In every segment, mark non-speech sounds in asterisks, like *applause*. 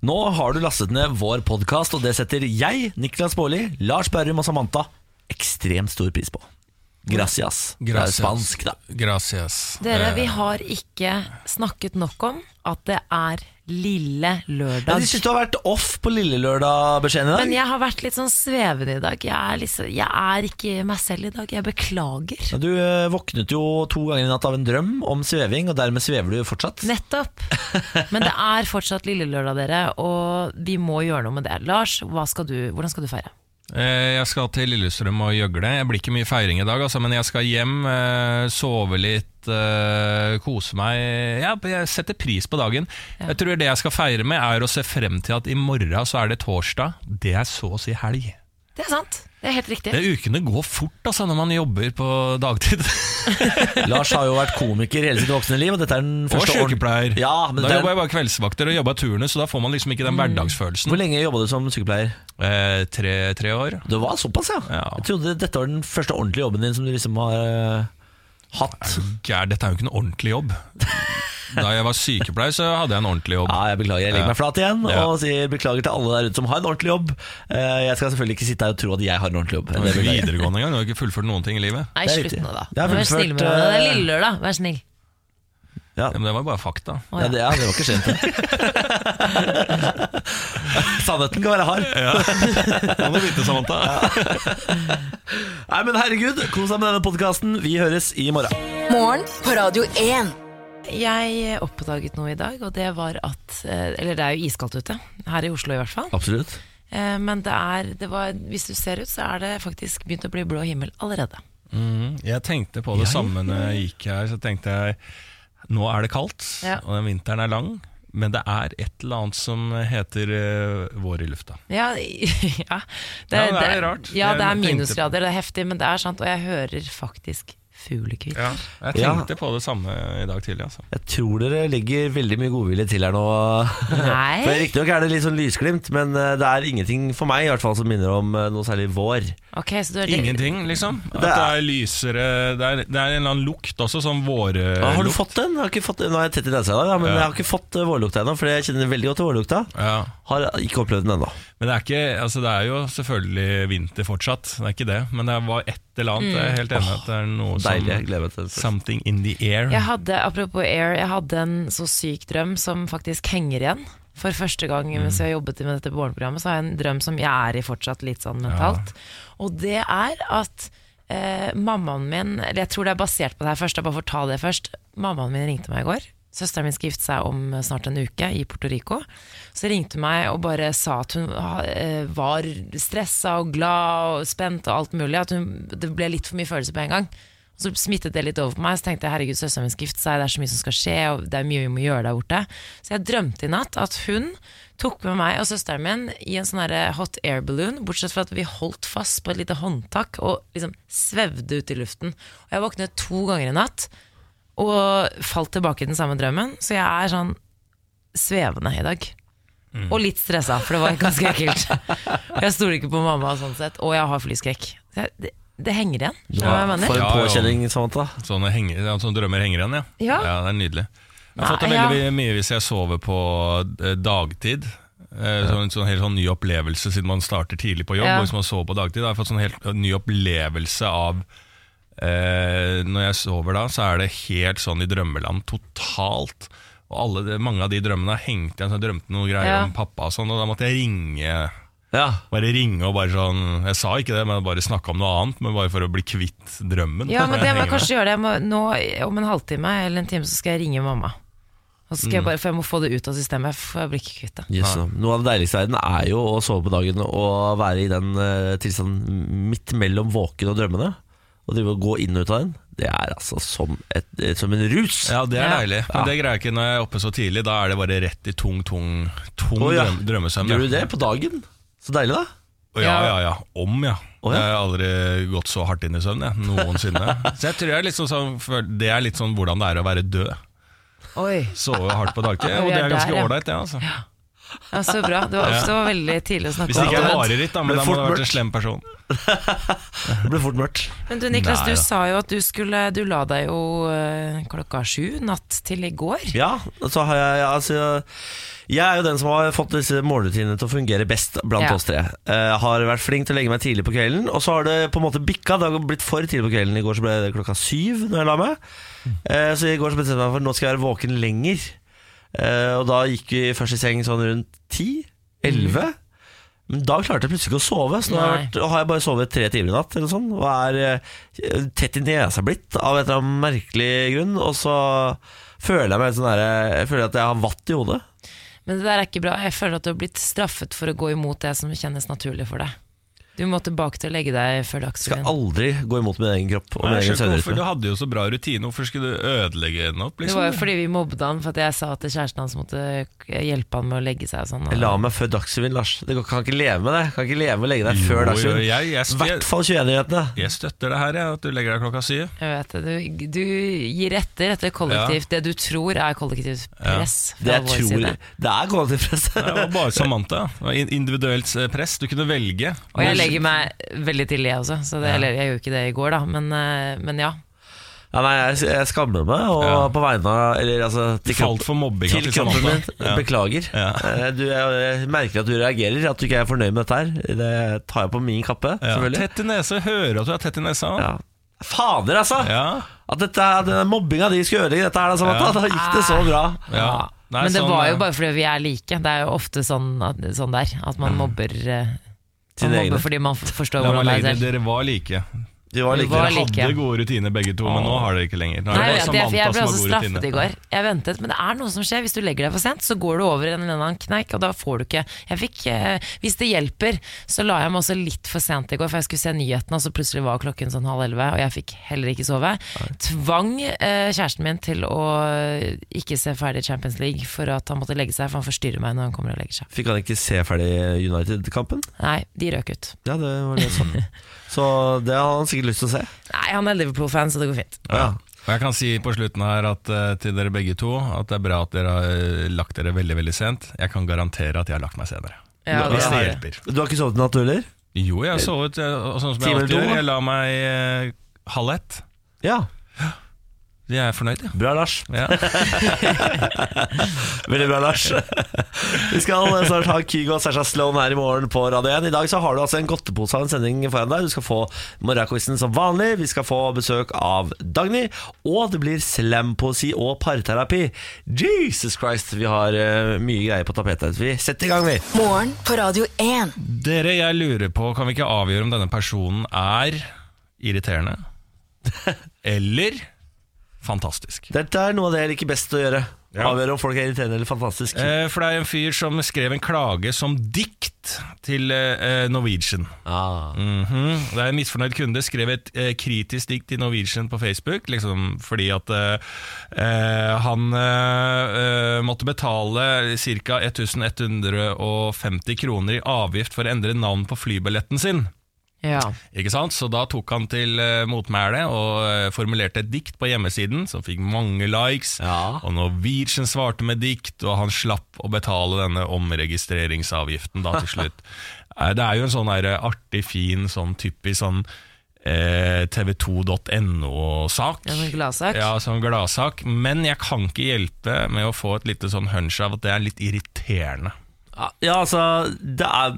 Nå har du lastet ned vår podkast, og det setter jeg, Niklas Baarli, Lars Berrum og Samantha ekstremt stor pris på. Gracias. Det er spansk, da. Gracias. Dere, Eh, vi har ikke snakket nok om at det er lille lørdag. Jeg syns du har vært off på lille lørdag-beskjeden i dag. Men jeg har vært litt sånn svevende i dag. Jeg er, liksom, jeg er ikke meg selv i dag. Jeg beklager. Ja, Du eh, våknet jo to ganger i natt av en drøm om sveving, og dermed svever du fortsatt. Nettopp. *laughs* Men det er fortsatt lille lørdag, dere, og vi må gjøre noe med det. Lars, hva skal du, hvordan skal du feire? Eh, Jeg skal til Lillestrøm og gjøgle. Jeg blir ikke mye feiring i dag, altså, men jeg skal hjem, eh, sove litt, eh, kose meg. Ja, jeg setter pris på dagen. Jeg tror det jeg skal feire med, er å se frem til at i morgen så er det torsdag. Det er så å si helg. Det er sant. Det er helt riktig. Det Ukene går fort altså, når man jobber på dagtid. *laughs* Lars har jo vært komiker hele sitt voksne liv, og dette er den første og sykepleier. Ja, men da den... jobba jeg bare kveldsvakter og jobba turnus, så da får man liksom ikke den hverdagsfølelsen. Hvor lenge jobba du som sykepleier? Eh, tre, tre år. Det var såpass, ja. Ja. Jeg trodde dette var den første ordentlige jobben din som du liksom har uh, hatt. Gær, dette er jo ikke en ordentlig jobb. *laughs* Da jeg var sykepleier, så hadde jeg en ordentlig jobb. Ja, jeg beklager. Jeg legger meg flat igjen Ja. og sier beklager til alle der ute som har en ordentlig jobb. Eh, Jeg skal selvfølgelig ikke sitte her og tro at jeg har en ordentlig jobb. Det jeg. videregående engang, du har ikke fullført noen ting i livet. Nei, er slutt nå, da. Vær snill med meg. Det er eh, lille lørdag. Vær snill. Ja. Ja, men det var bare fakta. Ja, ja. det, ja, det var ikke skjent. *laughs* Sannheten kan være hard. Kan du vite, Samantha? Nei, men herregud, kos deg med denne podkasten. Vi høres i morgen. Morgen på Radio 1. Jeg oppdaget noe i dag, og det var at eh, Eller det er jo iskaldt ute. Her i Oslo i hvert fall. Absolutt. Eh, Men det er, det var, hvis du ser ut, så er det faktisk begynt å bli blå himmel allerede. Mm, Jeg tenkte på det samme når jeg gikk her. Så tenkte jeg nå er det kaldt, Ja. og den vinteren er lang. Men det er et eller annet som heter uh, vår i lufta. Ja, ja. *laughs* Ja, det er rart. Ja, det er minusgrader, det er heftig, men det er sant. Og jeg hører faktisk fuglekvitt. Jeg Ja. tenkte på det samme i dag tidlig. Altså. Jeg tror dere legger veldig mye godvilje til her nå. Nei. *laughs* For Riktignok er det litt sånn lysglimt, men eh, det er ingenting for meg i hvert fall som minner om eh, noe særlig vår. Ok, så du er Ingenting, liksom. At Det det er- er lysere Det er, det er en eller annen lukt også, sånn vårlukt. Ah, har du fått den? Jeg har ikke fått, nå er jeg tett i nesa i dag, da, men Ja. jeg har ikke fått uh, vårlukta ennå. For jeg kjenner veldig godt til vårlukta. Ja. Har ikke opplevd den ennå. Men det er, ikke, altså det er jo selvfølgelig vinter fortsatt, det er ikke det. Men det var et eller annet. Jeg er helt enig at det er noe Deilig. Som. Something in the air. Jeg hadde, apropos air, jeg hadde en så syk drøm som faktisk henger igjen. For første gang mens jeg har jobbet med dette morgenprogrammet, så har jeg en drøm som jeg er i fortsatt litt sånn mentalt. Og det er at eh, mammaen min Eller jeg tror det er basert på det her først, jeg bare får ta det først. Mammaen min ringte meg i går. Søsteren min skal gifte seg om snart en uke i Puerto Rico. Så ringte hun meg og bare sa at hun eh, var stressa og glad og spent og alt mulig. At hun, det ble litt for mye følelser på en gang. Så smittet det litt over på meg. Så tenkte jeg herregud, søsteren min skal gifte seg, det er så mye som skal skje, og det er mye vi må gjøre der borte. Så jeg drømte i natt at hun tok med meg og søsteren min i en sånn hot air balloon, bortsett fra at vi holdt fast på et lite håndtak og liksom svevde ut i luften. Og jeg våknet to ganger i natt og falt tilbake i den samme drømmen, så jeg er sånn svevende i dag. Og litt stressa, for det var ganske ekkelt. *laughs* Jeg stoler ikke på mamma, sånn sett, og jeg har flyskrekk. Jeg, det, det henger igjen. Ja, jeg? For en Ja, ja. påkjenning, Samantha. Sånne, henger, sånne drømmer henger igjen, ja. Ja. det er nydelig. Jeg har fått det veldig mye hvis jeg sover på eh, dagtid. Eh, sånn, sånn helt sånn ny opplevelse siden man starter tidlig på jobb. Ja. Og hvis man sover på dagtid, da har jeg fått sånn helt ny opplevelse av eh, Når jeg sover da, så er det helt sånn i drømmeland totalt. Og alle, de- mange av de drømmene har hengt igjen. Så jeg drømte noen greier Ja. om pappa og sånn, og da måtte jeg ringe Ja. bare ringe og bare sånn Jeg sa ikke det, men bare snakke om noe annet. Men bare for å bli kvitt drømmen. Ja, men det må jeg *laughs* kanskje gjøre det. Jeg må, nå, om en halvtime eller en time så skal jeg ringe mamma. Og så skal jeg bare, for jeg må få det ut av systemet, for jeg blir ikke kvitt det. Yes, no. Noe av det deiligste i verden er jo å sove på dagen og være i den uh, tilstanden midt mellom våken og drømmene. Og drive og gå inn og ut av den. Det er altså som, et, eh, som en rus. Ja, det er Ja. deilig. Men det greier jeg ikke når jeg er oppe så tidlig. Da er det bare rett i tung, tung, tung oh, ja. drøm, drømmesøvn. Gjør du det på dagen? Så deilig, da. Oh, Ja, ja, ja. Om, ja. Oh, ja. Jeg har aldri gått så hardt inn i søvn, jeg. Noensinne. *laughs* så jeg tror jeg liksom sånn, det er litt sånn hvordan det er å være død. Oi. Sove hardt på dagtid. Og det er ganske ålreit, det. Altså. Ja, så bra. Det var, det var veldig tidlig å snakke Hvis det ikke er om mareritt, da, Men da må du ha vært en slem person. *laughs* Det ble fort mørkt. Men du Niklas, Nei, du ja. sa jo at du skulle Du la deg jo eh, klokka sju natt til i går. Ja, så har jeg altså, Jeg er jo den som har fått disse morgenrutinene til å fungere best blant Ja. oss tre. Jeg har vært flink til å legge meg tidlig på kvelden, og så har det på en måte bikka. Det har blitt for tidlig på kvelden. I går så ble det klokka syv når jeg la meg. Eh, Så i går så bestemte jeg meg for nå skal jeg være våken lenger. Eh, Og da gikk vi først i seng sånn rundt ti? Elleve? Men da klarte jeg plutselig ikke å sove, så nå jeg, har jeg bare sovet tre timer i natt. Eller sånn, og er eh, tett i nesa blitt av et eller annet merkelig grunn. Og så føler jeg meg sånn der, Jeg føler at jeg har vatt i hodet. Men det der er ikke bra. Jeg føler at du har blitt straffet for å gå imot det som kjennes naturlig for deg. Du må tilbake til å legge deg før Skal aldri gå imot min egen kropp og min egen hvorfor Du hadde jo så bra rutine, hvorfor skulle du ødelegge den opp? Det Liksom? var jo fordi vi mobbet han for at jeg sa at kjæresten hans måtte hjelpe han med å legge seg og sånn. og- Jeg la meg før Dagsrevyen, Lars. Det går- kan ikke leve med det. Kan ikke leve med å legge deg før Dagsrevyen. I hvert fall 21-nyhetene. jeg støtter det her, jeg, at du legger deg klokka syv. Jeg vet det. Du, du gir etter etter kollektivt det du tror er kollektivt press Det fra jeg tror side. Det er kollektivt press. Det var bare Samantha. Det var Individuelt press. Du kunne velge. Og jeg legger meg veldig tidlig, jeg også. Så det, Ja. Eller jeg gjorde ikke det i går, da. Men, eh, men ja. Ja, nei, jeg, jeg skammer meg, og Ja. på vegne av Eller altså til, kropp, mobbinga til kroppen min. Ja. Beklager. Ja. Eh, Du, jeg, jeg merker at du reagerer, at du ikke er fornøyd med dette her. Det tar jeg på min kappe, Ja. Tett i nese. Hører at du er tett i nesa. Ja. Fader, altså! Ja. At dette, at denne mobbinga di skulle ødelegge dette her, da, Samantha. Ja. Da gikk det så bra. Ja. Nei, men det sånn, var jo eh, bare fordi vi er like. Det er jo ofte sånn, at, sånn der. At man mobber eh, Man egne. mobber fordi man forstår hvordan det er selv. dere var like. De var like var Dere like. hadde gode rutiner begge to, men nå har dere ikke lenger. Nå er Nei, det jeg, bare vet, jeg, ble som også straffet i går. Jeg ventet, men det er noe som skjer. Hvis du legger deg for sent, så går du over en eller annen kneik, og da får du ikke jeg fikk, eh, Hvis det hjelper, så la jeg meg også litt for sent i går, for jeg skulle se nyhetene, og så plutselig var klokken sånn halv elleve, og jeg fikk heller ikke sove. Tvang eh, kjæresten min til å ikke se ferdig Champions League for at han måtte legge seg, for han forstyrrer meg når han kommer og legger seg. Fikk han ikke se ferdig United-kampen? Nei, de røk ut. Ja, det var det jeg *laughs* så. Det har han sikkert lyst til å se. Nei, han er Liverpool-fan, så det går fint. Ja. Og jeg kan si på slutten her at uh, til dere begge to at det er bra at dere har eh, lagt dere veldig veldig sent. Jeg kan garantere at jeg har lagt meg senere. Ja, Hvis det har hjelper. Du har ikke sovet i natt, du heller? Jo, jeg har sovet eh, sånn som Time jeg eller alltid to, gjør. Jeg la meg eh, halv ett. Ja. Jeg er fornøyd, ja. Bra, Lars. Ja. *laughs* Veldig bra, Lars. Vi skal snart ha Kygo og Sasha Sloan her i morgen på Radio 1. I dag så har du altså en godtepose av en sending foran deg. Du skal få morgenquizen som vanlig. Vi skal få besøk av Dagny. Og det blir slampoesi og parterapi. Jesus Christ, vi har eh, mye greier på tapetet. Vi setter i gang, vi. Morgen på Radio 1. Dere, jeg lurer på, kan vi ikke avgjøre om denne personen er irriterende? *laughs* Eller fantastisk? Dette er noe av det jeg liker best å gjøre. Ja. Avgjøre om folk er irriterende eller fantastisk. Eh, for det er en fyr som skrev en klage som dikt til eh, Norwegian. Ah. Mhm. Det er en misfornøyd kunde skrev et eh, kritisk dikt til Norwegian på Facebook, liksom fordi at eh, eh, han eh, eh, måtte betale ca. 1150 kroner i avgift for å endre navn på flybilletten sin. Ja. Ikke sant? Så da tok han til uh, motmæle og uh, formulerte et dikt på hjemmesiden som fikk mange likes. Ja. Og Norwegian svarte med dikt, og han slapp å betale denne omregistreringsavgiften da til slutt. *laughs* Eh, det er jo en sånn der, artig, fin, sånn typisk sånn eh, tv2.no-sak. En sånn gladsak. Ja, sånn gladsak. Men jeg kan ikke hjelpe med å få et lite sånn hunch av at det er litt irriterende. Ja, altså det er,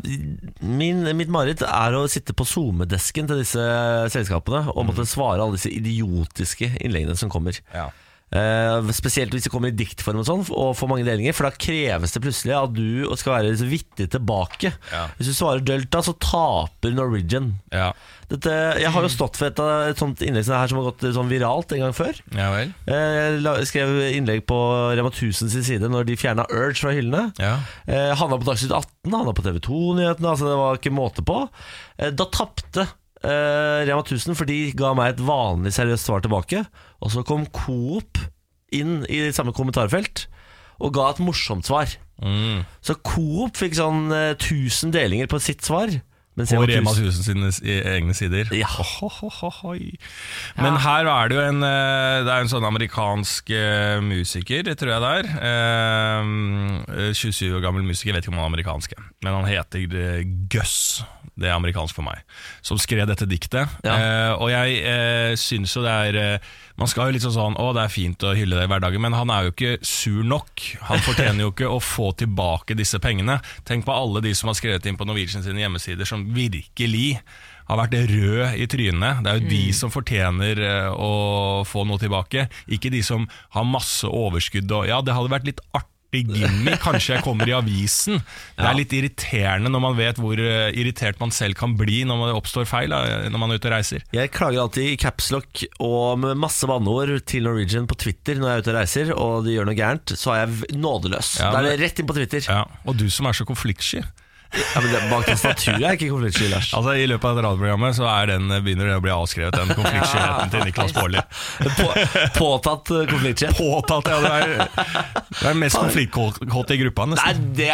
min, Mitt mareritt er å sitte på SoMe-desken til disse selskapene og måtte svare alle disse idiotiske innleggene som kommer. Ja. Uh, spesielt hvis det kommer i diktform og sånn, og får mange delinger. For da kreves det plutselig at du skal være så vittig tilbake. Ja. Hvis du svarer Delta, så taper Norwegian. Ja. Dette, jeg har jo stått for et, et sånt innlegg som her som har gått sånn viralt en gang før. ja vel. Eh, Jeg skrev innlegg på Rema 1000 sin side når de fjerna Urge fra hyllene. Ja. Eh, Havna på Dagsnytt 18, havna på TV 2-nyhetene. Altså det var ikke måte på. Eh, da tapte eh, Rema 1000, for de ga meg et vanlig seriøst svar tilbake. Og så kom Coop inn i samme kommentarfelt og ga et morsomt svar. Mm. Så Coop fikk sånn eh, 1000 delinger på sitt svar. Mens På Rema Rema 1000 1000 sine egne sider. Ja. Ohohohoi. Men her er det jo en eh, Det er en sånn amerikansk eh, musiker, tror jeg det er. Eh, 27 år gammel musiker, vet ikke om han er amerikansk, men han heter eh, Gus. Det er amerikansk for meg. Som skrev dette diktet. Ja. Eh, og jeg eh, syns jo det er eh, Man skal jo litt sånn sånn Å, det er fint å hylle det i hverdagen, men han er jo ikke sur nok. Han fortjener jo ikke å få tilbake disse pengene. Tenk på alle de som har skrevet inn på Norwegian sine hjemmesider, som virkelig har vært rød i trynet. Det er jo de som fortjener eh, å få noe tilbake, ikke de som har masse overskudd. Og, ja, det hadde vært litt artig gimmick, kanskje jeg kommer i avisen. Det er litt irriterende når man vet hvor eh, irritert man selv kan bli når det oppstår feil når man er ute og reiser. Jeg klager alltid i capslock og med masse banneord til Norwegian på Twitter når jeg er ute og reiser, og de gjør noe gærent, så er jeg nådeløs. Ja, da er det rett inn på Twitter. Ja, og du som er så konfliktsky. Ja, men det, bak tastaturet er ikke konfliktsky, Lars. Altså I løpet av et radioprogrammet så er den, begynner det å bli avskrevet, den konfliktskyheten til Niklas Baarli. På, påtatt uh, konfliktsky. Påtatt, ja. Du er, du er mest konfliktkåte i gruppa, nesten. Nei, det,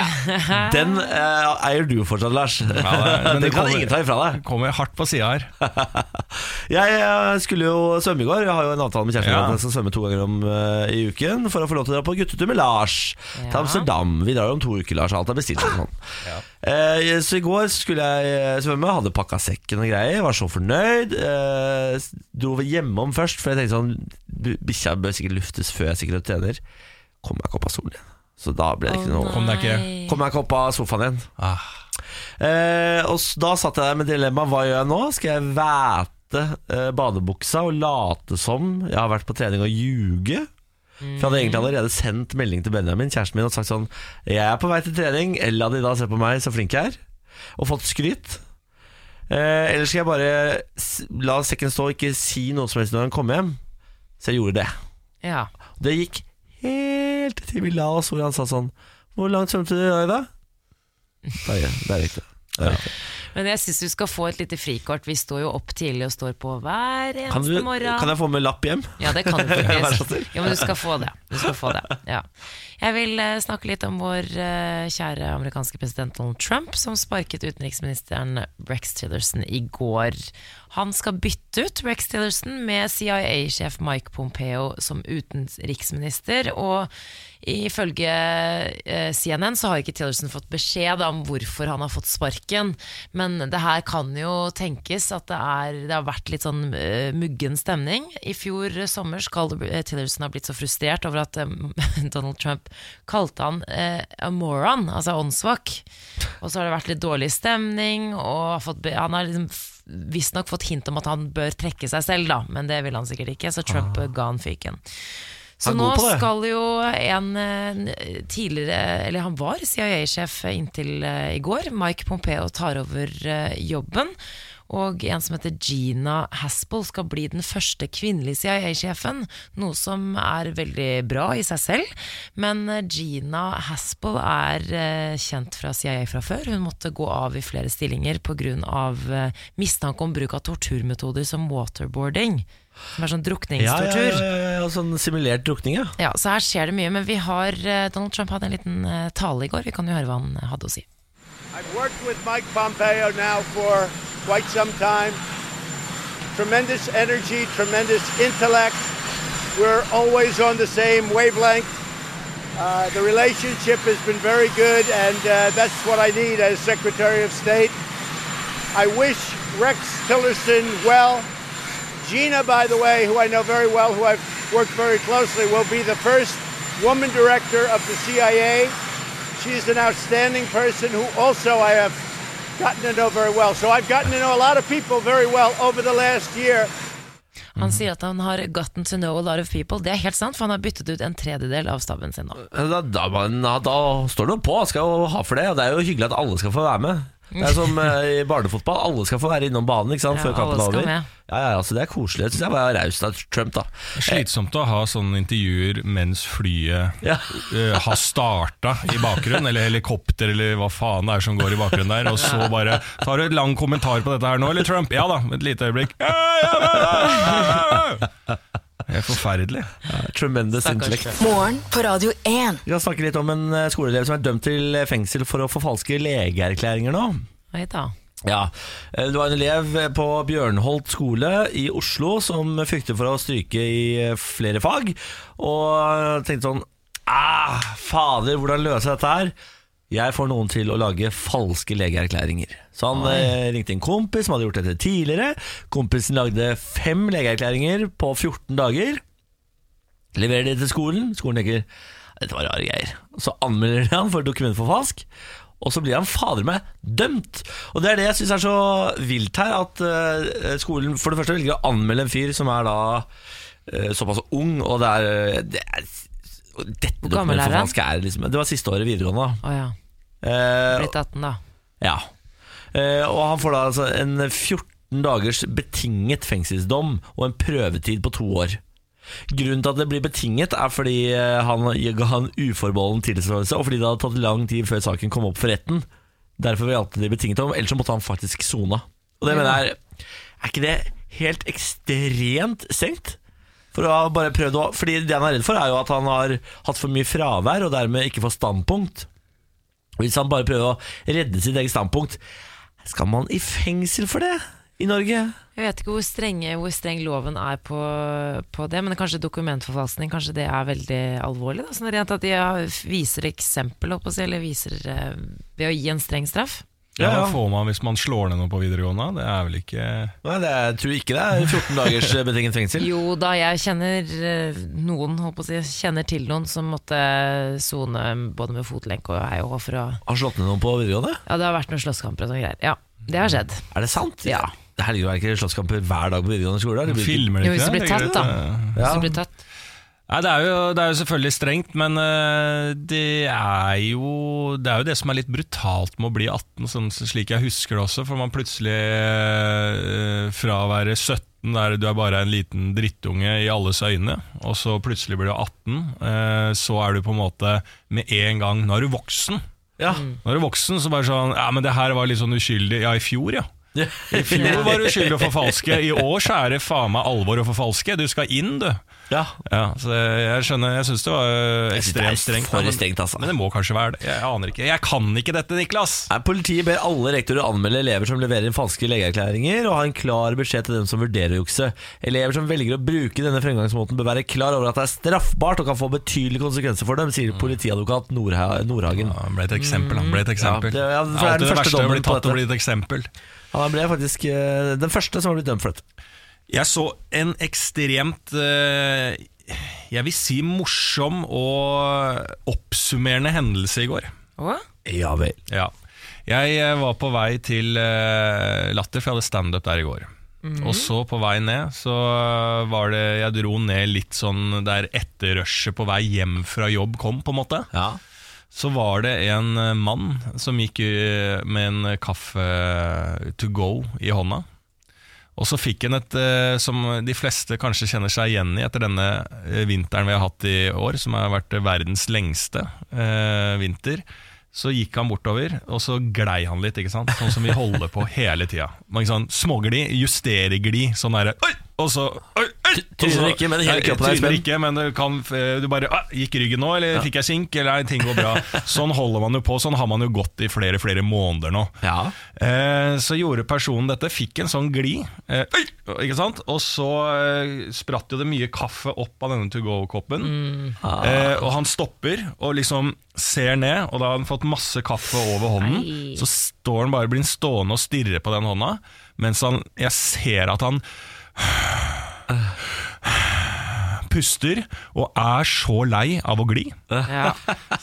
den uh, eier du fortsatt, Lars. det- *laughs* men det det kan kommer- ingen ta ifra deg. Kommer hardt på sida her. *laughs* Jeg eh, skulle jo svømme i går. Jeg har jo en avtale med kjæresten min Ja. at jeg skal svømme to ganger om uh, i uken for å få lov til å dra på guttetur med Lars til Amsterdam. Vi drar jo om to uker, Lars. Alt er bestilt Sånn. sånn. Eh, så i går skulle jeg eh, svømme, hadde pakka sekken og greier. Var så fornøyd. Eh, dro hjemom først, for jeg tenkte sånn Bikkja bør sikkert luftes før jeg sikkert trener. Kom meg ikke opp av solen igjen. Så da ble det ikke noe Kom deg ikke. Kom meg ikke opp av sofaen igjen. Ah. Eh, og da satt jeg der med dilemma Hva gjør jeg nå? Skal jeg væte eh, badebuksa og late som jeg har vært på trening og ljuge? For jeg hadde egentlig allerede sendt melding til Benjamin, kjæresten min, og sagt sånn Jeg er på vei til trening, la de da se på meg så flink jeg er, og fått skryt. Eh, eller skal jeg bare la sekken stå og ikke si noe som helst når han kommer hjem? Så jeg gjorde det. Ja. Det gikk helt til vi la oss hvor han sa sånn Hvor langt svømte du i dag, da? Det er, det er riktig. Det er riktig. Men jeg syns du skal få et lite frikort. Vi står jo opp tidlig og står på hver Kan, du, eneste morgen. kan jeg få med lapp hjem? Ja, det kan du *laughs* faktisk. Ja, men du skal få det. Du skal få det. Ja. Jeg vil eh, snakke litt om vår eh, kjære amerikanske president Donald Trump, som sparket utenriksministeren Rex Tillerson i går. Han skal bytte ut Rex Tillerson med CIA-sjef Mike Pompeo som utenriksminister. Og ifølge eh, CNN så har ikke Tillerson fått beskjed om hvorfor han har fått sparken. Men det her kan jo tenkes at det, er, det har vært litt sånn eh, muggen stemning. I fjor sommer skal eh, Tillerson ha blitt så frustrert over at eh, *laughs* Donald Trump kalte han a moron, altså åndssvak. Og så har det vært litt dårlig stemning, og har fått, han har liksom visstnok fått hint om at han bør trekke seg selv, da, men det vil han sikkert ikke, så Trump ah. ga han fyken. Så nå skal jo en eh, tidligere Eller han var CIA-sjef inntil eh, i går. Mike Pompeo tar over eh, jobben. Og en som heter Gina Haspel skal bli den første kvinnelige CIA-sjefen. Noe som er veldig bra i seg selv. Men Gina Haspel er kjent fra CIA fra før. Hun måtte gå av i flere stillinger pga. Mistanke om bruk av torturmetoder som waterboarding. Som er sånn Ja, ja, drukningstortur. ja, ja, ja, sånn simulert drukning, ja. Ja, så her skjer det mye, men vi har eh, Donald Trump hadde en liten eh, tale i går. Vi kan jo høre hva han eh, hadde å si. I've worked with Mike Pompeo now for quite some time. Tremendous energy, tremendous intellect. We're always on the same wavelength. Uh, the relationship has been very good, and uh, that's what I need as Secretary of State. I wish Rex Tillerson well. Gina, by the way, who I know very well, who I've worked very closely, will be the first woman director of the CIA. She's an outstanding person who also I have gotten to know very well. So I've gotten to know a lot of people very well over the last year. Han sier at han har gotten to know a lot of people. Det er helt sant, for han har byttet ut en tredjedel av staben sin nå. Da, da, da står det noe på, skal jo ha for det. Og det er jo hyggelig at alle skal få være med. Det er som eh, i barnefotball, alle skal få være innom banen ikke sant, Ja, før kampen er over. Ja, ja, altså, det er koselig. Det synes jeg var raust av Trump, da. Slitsomt å ha sånne intervjuer mens flyet Ja. uh, har starta i bakgrunnen, eller helikopter, eller hva faen det er som går i bakgrunnen der, og så bare Tar du et lang kommentar på dette her nå, eller Trump? Ja da, et lite øyeblikk. Ja, ja, Ja, ja, ja, ja. Det er forferdelig. Tremendous Stakkars intellect. Morgen på Radio 1. Vi kan snakke litt om en eh, skoleelev som er dømt til fengsel for å forfalske legeerklæringer nå. Oi da. Ja, eh, Det var en elev på Bjørnholt skole i Oslo som frykter for å stryke i eh, flere fag, og tenkte sånn ah, Fader, hvordan løser jeg dette her? Jeg får noen til å lage falske legeerklæringer. Så han eh, ringte en kompis som hadde gjort dette tidligere. Kompisen lagde fem legeerklæringer på 14 dager. Leverer det til skolen. Skolen tenker dette var rare greier. Så anmelder de han for dokumentforfalsk. Og så blir han fader meg dømt! Og Det er det jeg syns er så vilt her. At eh, skolen for det første velger å anmelde en fyr som er da eh, såpass ung, og det er, eh, det er Dette Hvor gammel er han? er liksom Det var siste året videregående. Å ja. Eh, Blitt 18, da. ja. Eh, og han får da altså en 14 dagers betinget fengselsdom og en prøvetid på to år. Grunnen til at det blir betinget, er fordi eh, han ga han uforbeholden tilståelse, og fordi det hadde tatt lang tid før saken kom opp for retten. Derfor valgte de betinget om, ellers så måtte han faktisk sone. Og det mener jeg Er ikke det helt ekstremt strengt? For å bare prøvd å Fordi det han er redd for, er jo at han har hatt for mye fravær, og dermed ikke får standpunkt. Hvis han bare prøver å redde sitt eget standpunkt, skal man i fengsel for det i Norge? Jeg vet ikke hvor, strenge, hvor streng loven er på, på det, men kanskje dokumentforfalskning kanskje det er veldig alvorlig? Da, sånn rent at de viser eksempel, holdt på å si, eller viser eh, ved å gi en streng straff? Ja. Hva får man hvis man slår ned noe på videregående? Det er vel ikke Nei, det er, jeg tror ikke det er 14 dagers betinget fengsel. Jo da, jeg kjenner eh, noen, håper jeg kjenner til noen som måtte sone både med fotlenke og hei og hå for å Har slått ned noen på videregående? Ja, det har vært noen slåsskamper og sånne greier. Ja, det har skjedd. Er det sant? Ja. Herregud, er det ikke slåsskamper hver dag på videregående skole? da? Det blir ikke- Filmer det Jo, hvis ikke du blir tatt, da. Ja. Hvis du blir tatt. Nei, det er, jo, det er jo selvfølgelig strengt, men eh, det er jo Det er jo det som er litt brutalt med å bli 18, sånn, slik jeg husker det også. For man plutselig eh, fra å være 17, der du er bare en liten drittunge i alles øyne, og så plutselig blir du 18, eh, så er du på en måte med en gang Nå er du voksen. Ja. Nå er du voksen, så bare sånn Ja, men det her var litt sånn uskyldig. Ja, i fjor, ja. I fjor var du uskyldig å forfalske. I år så er det faen meg alvor å forfalske. Du skal inn, du. Ja. Ja, så jeg skjønner, jeg syns det var det er ekstremt strengt. for men- strengt, altså. Men det må kanskje være det. Jeg aner ikke. Jeg kan ikke dette, Niklas! Nei, Politiet ber alle rektorer anmelde elever som leverer inn falske legeerklæringer, og ha en klar beskjed til dem som vurderer å jukse. Elever som velger å bruke denne fremgangsmåten, bør være klar over at det er straffbart og kan få betydelige konsekvenser for dem, sier politiadvokat Nordha Nordhagen. Ja, ble et eksempel, han ble et eksempel. Ja, det- ja, det er Alltid det verste å bli tatt og bli et eksempel. Han ble faktisk eh, den første som har blitt dømt for dette. Jeg så en ekstremt øh, Jeg vil si morsom og oppsummerende hendelse i går. Hva? Ja vel. Ja. Jeg eh, var på vei til eh, Latter, for jeg hadde standup der i går. Og så på vei ned, så var det Jeg dro ned litt sånn der etterrushet på vei hjem fra jobb kom, på en måte. Ja. Så var det en eh, mann som gikk eh, med en kaffe to go i hånda. Og så fikk han et eh, som de fleste kanskje kjenner seg igjen i etter denne eh, vinteren vi har hatt i år, som har vært verdens lengste eh, vinter. Så gikk han bortover, og så glei han litt, ikke sant? sånn som vi holder på hele tida. Sånn småglid, justereglid, sånn derre! Og så! Tryner ikke, men hele kroppen er i spenn. ikke, men du kan Du bare ah, Gikk ryggen nå, eller fikk jeg kink, eller ting går bra. *laughs* Sånn holder man jo på, sånn har man jo gått i flere flere måneder nå. Ja. Eh, så gjorde personen dette, fikk en sånn glid, eh, ikke sant? og så eh, spratt jo det mye kaffe opp av denne to go-koppen. Eh, og han stopper og liksom ser ned, og da har han fått masse kaffe over hånden. Nei. Så står han bare blir han stående og stirre på den hånda, mens han, jeg ser at han puster og er så lei av å gli. Ja.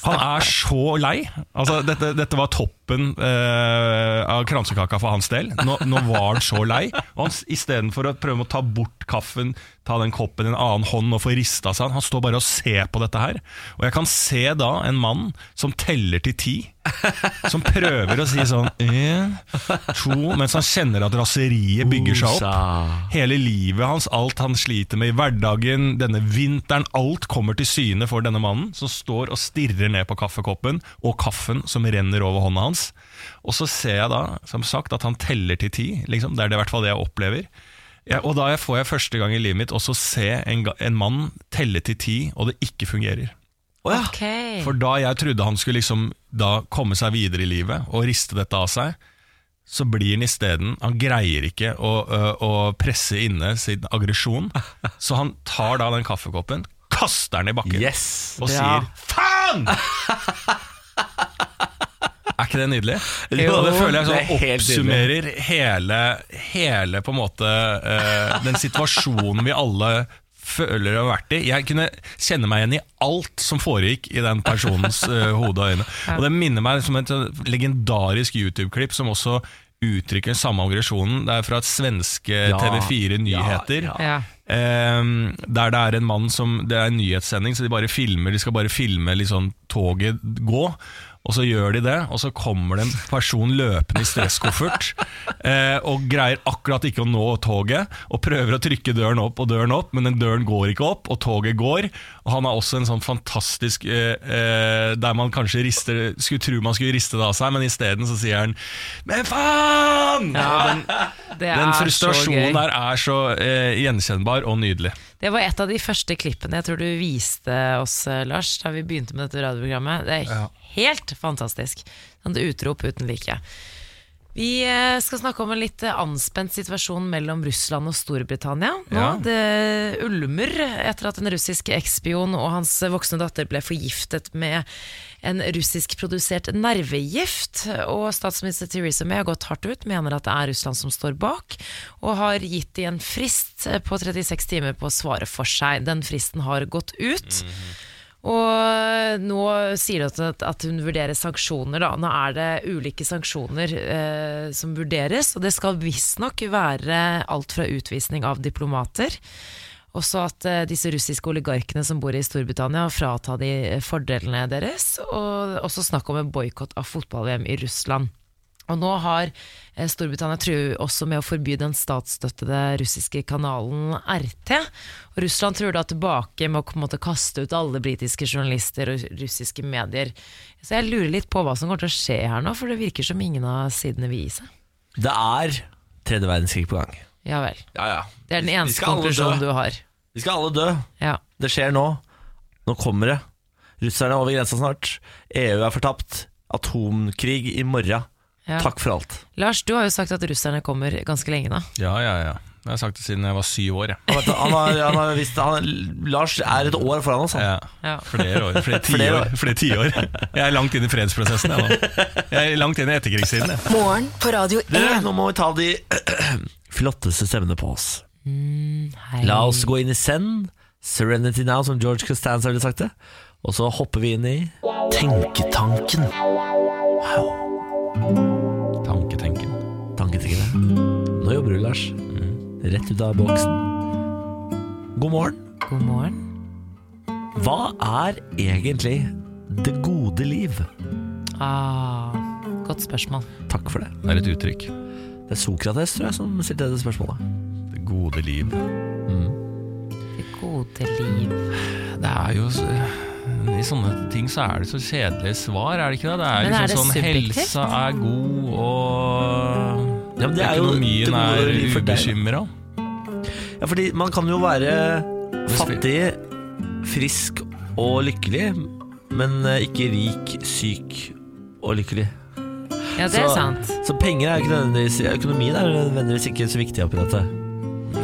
Han er så lei. Altså, dette, dette var toppen eh, av kransekaka for hans del. Nå, nå var han så lei. Og han, Istedenfor å prøve å ta bort kaffen, ta den koppen i en annen hånd og få rista seg, han står bare og ser på dette her. Og jeg kan se da en mann som teller til ti. Som prøver å si sånn én, to Mens han kjenner at raseriet bygger seg opp. Hele livet hans, alt han sliter med i hverdagen, denne vinteren, alt kommer til syne for denne mannen, som står og stirrer ned på kaffekoppen og kaffen som renner over hånda hans. Og så ser jeg da, som sagt, at han teller til ti. Liksom. Det er det i hvert fall det jeg opplever. Ja, og da får jeg første gang i livet mitt også se en, en mann telle til ti, og det ikke fungerer. Oh, ja. okay. For da jeg trodde han skulle liksom da komme seg videre i livet og riste dette av seg, så blir han isteden Han greier ikke å, å, å presse inne sin aggresjon, så han tar da den kaffekoppen, kaster den i bakken Yes! og sier 'faen'! *laughs* Er ikke det nydelig? Jo, det føler jeg det sånn er oppsummerer hele, hele på en måte uh, den situasjonen vi alle føler å ha vært i. Jeg kunne kjenne meg igjen i alt som foregikk i den personens uh, hode og øyne. Og det minner meg som et legendarisk YouTube-klipp som også uttrykker den samme aggresjonen. Det er fra et svenske Ja. TV4 Nyheter. Ja, Ja. Ehm, der det er en mann som Det er en nyhetssending, så de bare filmer De skal bare filme sånn toget gå. Og så gjør de det, og så kommer det en person løpende i stresskoffert eh, og greier akkurat ikke å nå toget, og prøver å trykke døren opp og døren opp, men den døren går ikke opp, og toget går. Og han har også en sånn fantastisk eh, eh, Der man kanskje rister skulle tro man skulle riste det av seg, men isteden så sier han 'Men faen!' Ja, den, *laughs* Det den er så frustrasjonen gøy. der er så eh, gjenkjennbar og nydelig. Det var et av de første klippene jeg tror du viste oss, eh, Lars, da vi begynte med dette radioprogrammet. Det er Ja. Helt fantastisk. Et utrop uten like. Vi eh, skal snakke om en litt eh, anspent situasjon mellom Russland og Storbritannia. Nå, Ja. Det ulmer etter at en russisk ekspion og hans voksne datter ble forgiftet med en russiskprodusert nervegift. Og statsminister Theresa May har gått hardt ut, mener at det er Russland som står bak, og har gitt de en frist på 36 timer på å svare for seg. Den fristen har gått ut. Og nå sier hun at, hun vurderer sanksjoner. Da. Nå er det ulike sanksjoner eh, som vurderes, og det skal visstnok være alt fra utvisning av diplomater. Også at eh, disse russiske oligarkene som bor i Storbritannia, fratar de fordelene deres. Og også snakk om en boikott av fotball-VM i Russland. Og nå har eh, Storbritannia truet også med å forby den statsstøttede russiske kanalen RT. Og Russland truer da tilbake med å måte kaste ut alle britiske journalister og russiske medier. Så jeg lurer litt på hva som kommer til å skje her nå, for det virker som ingen av sidene vil gi seg. Det er tredje verdenskrig på gang. Ja vel. Ja, ja. Det er den eneste konklusjonen du har. Vi skal alle dø. Ja. Det skjer nå. Nå kommer det. Russerne er over grensa snart. EU er fortapt. Atomkrig i morgen. Ja. Takk for alt. Lars, du har jo sagt at russerne kommer ganske lenge nå. Ja, ja, ja. Jeg har sagt det siden jeg var syv år. Han, vet, han har, han har visst, han, Lars er et år foran oss. Ja. Ja. Flere år. *laughs* Flere tiår. år. Flere tiår. Jeg er langt inn i fredsprosessen. Jeg, jeg er langt inn i etterkrigstiden. Morgen på Radio Dere, 1. nå må vi ta de *clears throat* flotteste stemmene på oss. Hei. La oss gå inn i Zen, Serenity Now, som George Costanza ville sagt det. Og så hopper vi inn i Tenketanken. Tanketenken. Lars. Rett ut av boksen. God morgen. God morgen. Hva er egentlig det gode liv? Ah, godt spørsmål. Takk for det. Det er et uttrykk. Det er Sokrates tror jeg, som stilte det spørsmålet. Det gode liv. Det gode liv. Det er jo så- I sånne ting så er det så kjedelige svar, er det ikke det? Det er Men er liksom det sånn subjektivt? Helsa er god, og Ja, men det er jo det økonomien gode er for deg. ubekymra. Ja, fordi man kan jo være fattig, frisk og lykkelig, men eh, ikke rik, syk og lykkelig. Ja, det er Så- sant. Så penger er ikke nødvendigvis Økonomien er nødvendigvis ikke så viktig oppi dette.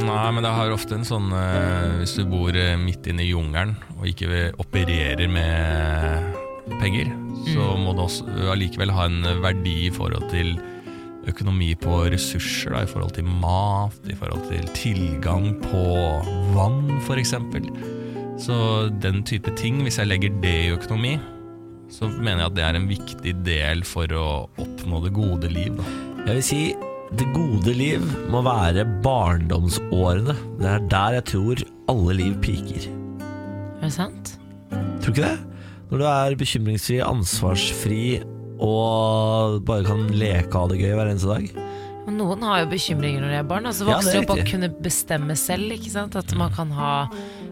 Nei, men det har ofte en sånn eh, Hvis du bor eh, midt inne i jungelen og ikke opererer med penger, så må du også allikevel ha en verdi i forhold til økonomi på ressurser, da, i forhold til mat, i forhold til tilgang på vann f.eks. Så den type ting, hvis jeg legger det i økonomi, så mener jeg at det er en viktig del for å oppnå det gode liv. Da. Jeg vil si det gode liv må være barndomsårene. Det er der jeg tror alle liv piker. Er det sant? Tror du ikke det? Når du er bekymringsfri, ansvarsfri og bare kan leke av det gøy hver eneste dag. Noen har jo bekymringer når de er barn. Altså Vokser ja, opp og kunne bestemme selv. Ikke sant? At man kan ha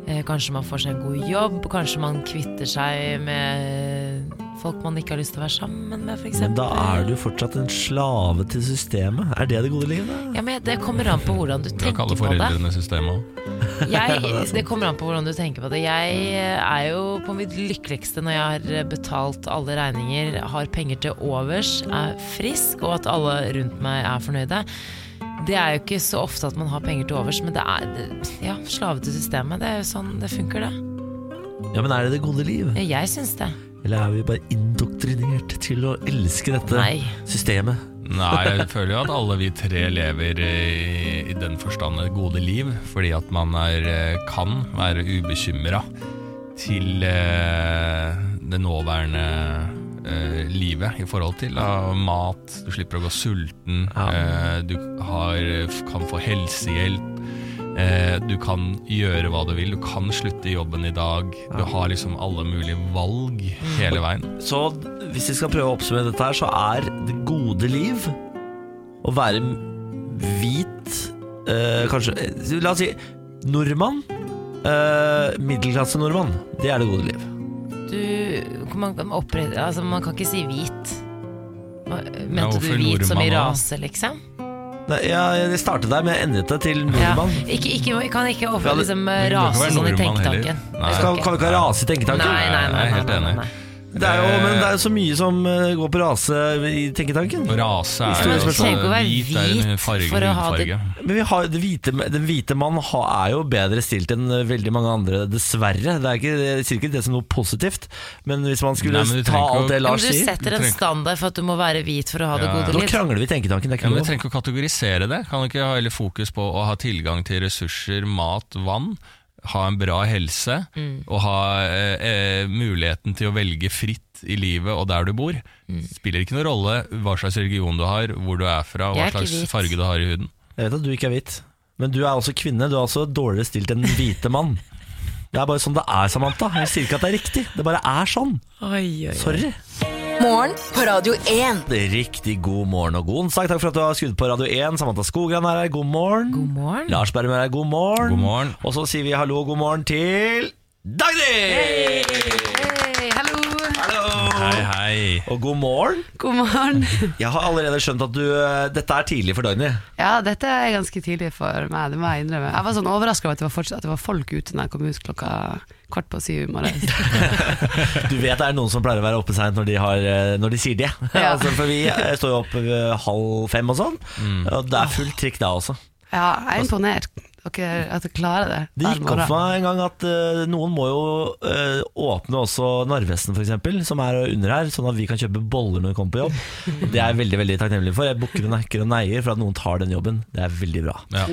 eh, Kanskje man får seg en god jobb, kanskje man kvitter seg med folk man ikke har lyst til å være sammen med, f.eks. Men da er du fortsatt en slave til systemet. Er det det gode livet? Ja, men Det kommer an på hvordan du Du kan tenker kalle på det. foreldrene systemet òg. *laughs* Det kommer an på hvordan du tenker på det. Jeg er jo på mitt lykkeligste når jeg har betalt alle regninger, har penger til overs, er frisk, og at alle rundt meg er fornøyde. Det er jo ikke så ofte at man har penger til overs, men det er ja, slave til systemet. Det er jo sånn det funker, det. Ja, men er det det gode liv? Jeg syns det. Eller er vi bare indoktrinert til å elske dette Nei. systemet? Nei, jeg *laughs* føler jo at alle vi tre lever i, i den forstand et gode liv, fordi at man er, eh, kan være ubekymra til eh, det nåværende eh, livet i forhold til da, mat. Du slipper å gå sulten. Ja. Eh, du har, kan få helsehjelp. Eh, du kan gjøre hva du vil. Du kan slutte i jobben i dag. Du har liksom alle mulige valg hele veien. Så hvis vi skal prøve å oppsummere dette her, så er det gode liv å være hvit eh, Kanskje eh, La oss si nordmann. Eh, Middelklasse-nordmann. Det er det gode liv. Du, man, kan opprette, altså, man kan ikke si hvit. Mente du hvit som i rase, liksom? Nei, ja, jeg startet der, men jeg endret det til Ja. nordmann. Ikke, ikke, kan ikke Ja, ofre liksom, ikke rase sånn i tenketanken. Skal kan vi ikke rase i tenketanken? Nei, nei, nei, nei, helt nei, nei. Det er jo, men det er jo så mye som eh, går på rase i tenketanken. Rase er jo også trenger ikke å være hvit, er en hvit farge, for å ha det- hudfarge. Men vi har, det hvite, den hvite mann ha- er jo bedre stilt enn eh, veldig mange andre, dessverre. Det er ikke, jeg sier ikke det som noe positivt, men hvis man skulle Nei, men du ta trenger ikke alt å- det Ja, men Lars du sier setter en trenger- standard for at du må være hvit for å ha det Ja. gode Nå liv. krangler vi i tenketanken. Det er Ja, ikke men noe trenger ikke å kategorisere det. Kan du ikke ha heller fokus på å ha tilgang til ressurser, mat, vann? Ha en bra helse Mm. og ha eh, eh, muligheten til å velge fritt i livet og der du bor. Mm. Spiller ikke noen rolle hva slags religion du har, hvor du er fra, Jeg hva er slags hvit. farge du har i huden. Jeg vet at du ikke er hvit, men du er også kvinne. Du er også dårligere stilt enn den hvite mann. Det er bare sånn det er, Samantha. Jeg sier ikke at det er riktig. Det bare er sånn. Oi, oi, Sorry. Morgen på Radio 1. Riktig god morgen og god onsdag. Takk for at du har skrudd på Radio 1. Samantha Skogran er her. God morgen. God morgen. Lars Berrum er her. God morgen. God morgen. Og så sier vi hallo og god morgen til Dagny! Hei, hallo. Hallo! Hei, hei. Og god morgen. God morgen. *laughs* Jeg har allerede skjønt at du, eh, dette er tidlig for Dagny. Ja, dette er ganske tidlig for meg, det må jeg innrømme. Jeg var sånn overraska over at det var folk ute når jeg kom ut klokka kvart på syv i morges. *laughs* Du vet det er noen som pleier å være oppe seint når, de eh, når de sier det. *laughs* Ja. altså, for vi eh, står jo opp eh, halv fem og sånn. Mm. Og det er fullt trikk da også. Ja, jeg er imponert dere, at dere klarer det. Det gikk opp morgen. for meg en gang at uh, noen må jo uh, åpne også Narvesen f.eks., som er under her, sånn at vi kan kjøpe boller når vi kommer på jobb. *laughs* Det er jeg veldig veldig takknemlig for. Jeg bukker og nekker og neier for at noen tar den jobben. Det er veldig bra. Ja.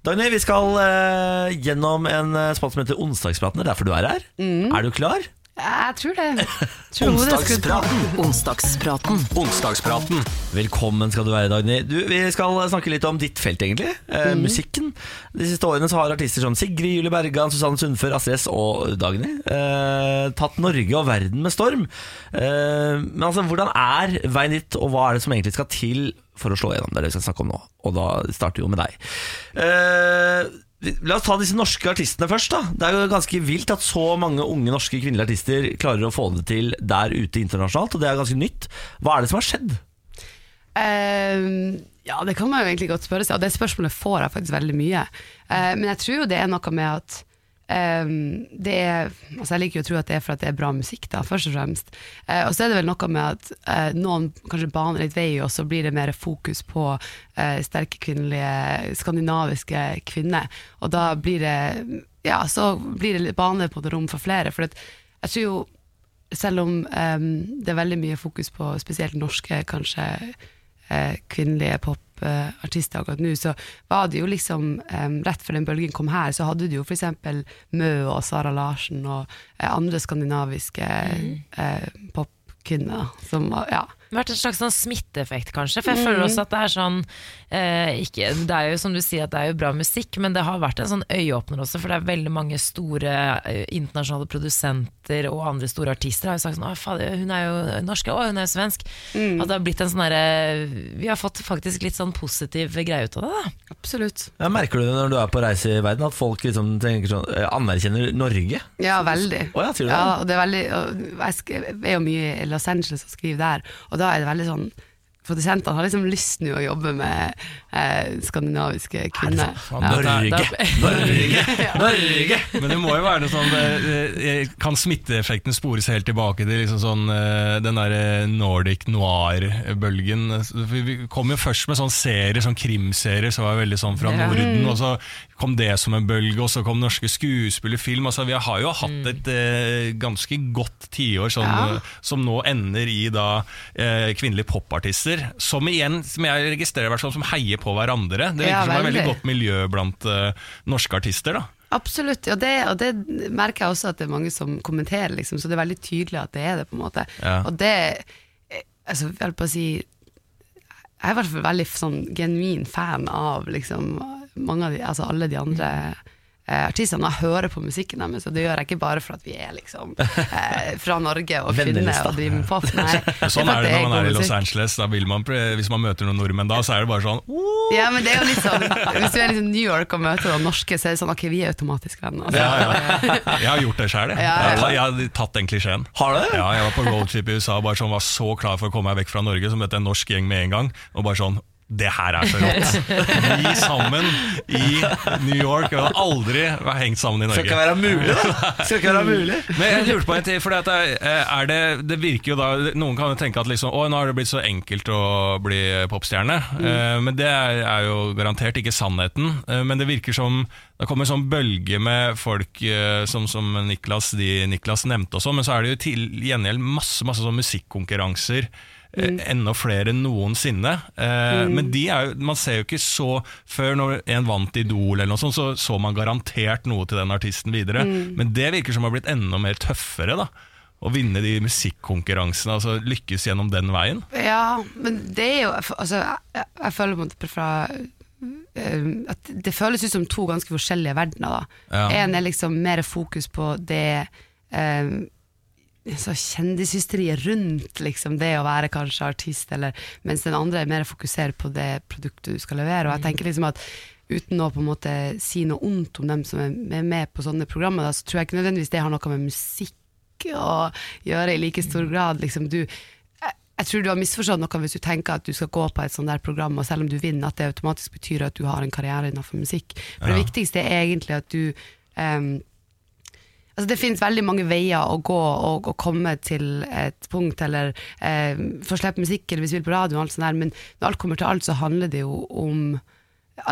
Dagny, vi skal eh, gjennom en uh, spalte som heter Onsdagspraten. Det er derfor du er her. Mm. Er du klar? Jeg tror det. *laughs* Tror hodet er skrudd på. Onsdagspraten. Onsdagspraten. Onsdagspraten. Velkommen skal du være, Dagny. Du, vi skal snakke litt om ditt felt, egentlig. Eh, Musikken. De siste årene så har artister som Sigrid, Julie Bergan, Susanne Sundfør, Astrid S og Dagny eh, tatt Norge og verden med storm. Eh, men altså, hvordan er veien dit, og hva er det som egentlig skal til for å slå gjennom? Det er det vi skal snakke om nå, og da starter vi jo med deg. Eh, La oss ta disse norske artistene først. da Det er jo ganske vilt at så mange unge norske kvinnelige artister klarer å få det til der ute internasjonalt, og det er ganske nytt. Hva er det som har skjedd? Uh, ja, det kan man jo egentlig godt spørre seg, og det spørsmålet får jeg faktisk veldig mye. Uh, men jeg tror jo det er noe med at det er altså Jeg liker jo å tro at det er for at det er bra musikk, da, først og fremst. Eh, og så er det vel noe med at eh, noen kanskje baner litt vei, og så blir det mer fokus på eh, sterke kvinnelige, skandinaviske kvinner. Og da blir det Ja, så blir det bane på det rom for flere. For at jeg tror jo selv om em, det er veldig mye fokus på spesielt norske, kanskje eh, kvinnelige artister akkurat nå, så var det jo liksom um, Rett før den bølgen kom her, så hadde du jo f.eks. Mø og Sara Larsen og eh, andre skandinaviske eh, popkvinner. Som, var- ja, vært en slags sånn smitteeffekt, kanskje. For jeg føler også at det er sånn eh, ikke, Det er jo som du sier at det er jo bra musikk, men det har vært en sånn øyeåpner også, for det er veldig mange store eh, internasjonale produsenter og andre store artister har jo sagt sånn Å, fader, hun er jo norsk, og hun er jo svensk. At det har blitt en sånn derre Vi har fått faktisk litt sånn positiv greie ut av det, da. Absolutt. Ja, merker du det når du er på reise i verden, at folk liksom tenker sånn, eh, anerkjenner Norge? Ja, veldig. Å ja, sier du det? Ja, og det er veldig og Jeg er jo mye i Los Angeles og skriver der, og da er det veldig sånn Produsentene har liksom lyst nå å jobbe med eh, skandinaviske kvinner. Faen, Ja. dette er- Norge! *laughs* Norge! *laughs* Norge! Men det må jo være noe sånn eh, eh, Kan smitteeffekten spores helt tilbake til liksom sånn, eh, den der Nordic noir-bølgen? Vi kom jo først med sånn serier, sånn krimserier som var veldig sånn fra Norden, og så kom det som en bølge, og så kom norske skuespillerfilm. Altså, vi har jo hatt et eh, ganske godt tiår sånn, Ja. som nå ender i da eh, kvinnelige popartister, som igjen, som jeg registrerer hvert som heier på hverandre. Det virker Ja, som et veldig veldig. godt miljø blant uh, norske artister. da Absolutt, og det, og det merker jeg også at det er mange som kommenterer, liksom, så det er veldig tydelig at det er det. på en måte. Ja. Og det eh, altså, Jeg på å si Jeg er i hvert fall veldig sånn genuin fan av liksom, mange av de, altså alle de andre eh, artistene. Hører på musikken deres, og det gjør jeg ikke bare for at vi er liksom eh, fra Norge og kvinner og driver med pop. Nei, *laughs* Sånn er det når man er i Los. Angeles. Da vil man, hvis man møter noen nordmenn da, så er det bare sånn «Oh!» Ja, men det er jo litt sånn Hvis du er liksom New York og møter noen norske, så er det sånn ok, vi er automatisk venner. Altså. ja, ja. Jeg har gjort det sjøl, jeg. Jeg, har- tatt den klisjeen. Har du? Ja, jeg var på roadtrip i USA og bare sånn, var så klar for å komme meg vekk fra Norge, så møtte jeg en norsk gjeng med en gang. Og bare sånn det her er så rått. Vi sammen i New York vi har aldri vært hengt sammen i Skal ikke Norge. være mulig, da! Skal ikke være mulig *laughs* Men jeg lurte på en ting, for det, er det, det virker jo da Noen kan jo tenke at liksom, å, nå har det blitt så enkelt å bli popstjerne. Mm. men det er, jo garantert ikke sannheten. Eh, men det virker som det kommer en sånn bølge med folk eh, som, som Niklas, de Niklas nevnte også, men så er det jo til gjengjeld masse, masse sånn musikkonkurranser. Eh, Enda flere enn noensinne. Eh, Men de er jo, man ser jo ikke så Før når en vant Idol, eller noe sånt, så så man garantert noe til den artisten videre. Men det virker som det har blitt enda mer tøffere. da Å vinne de musikkonkurransene, altså lykkes gjennom den veien. Ja, men det er jo altså, jeg, jeg, føler på en måte fra eh, at det føles ut som to ganske forskjellige verdener. da Ja. En er liksom mer fokus på det eh, så kjendishysteriet rundt liksom, det å være kanskje artist, eller, mens den andre er mer fokusert på det produktet du skal levere. Og jeg tenker liksom at Uten å på en måte si noe ondt om dem som er med på sånne programmer, da, så tror jeg ikke nødvendigvis det har noe med musikk å gjøre i like stor grad. Liksom, du, jeg, jeg tror du har misforstått noe hvis du tenker at du skal gå på et sånt der program, og selv om du vinner, at det automatisk betyr at du har en karriere innenfor musikk. For det viktigste er egentlig at du ehm, Altså Det finnes veldig mange veier å gå og, og komme til et punkt, eller eh, få slippe musikk eller vi spiller på radio, og alt sånt der, men når alt kommer til alt, så handler det jo om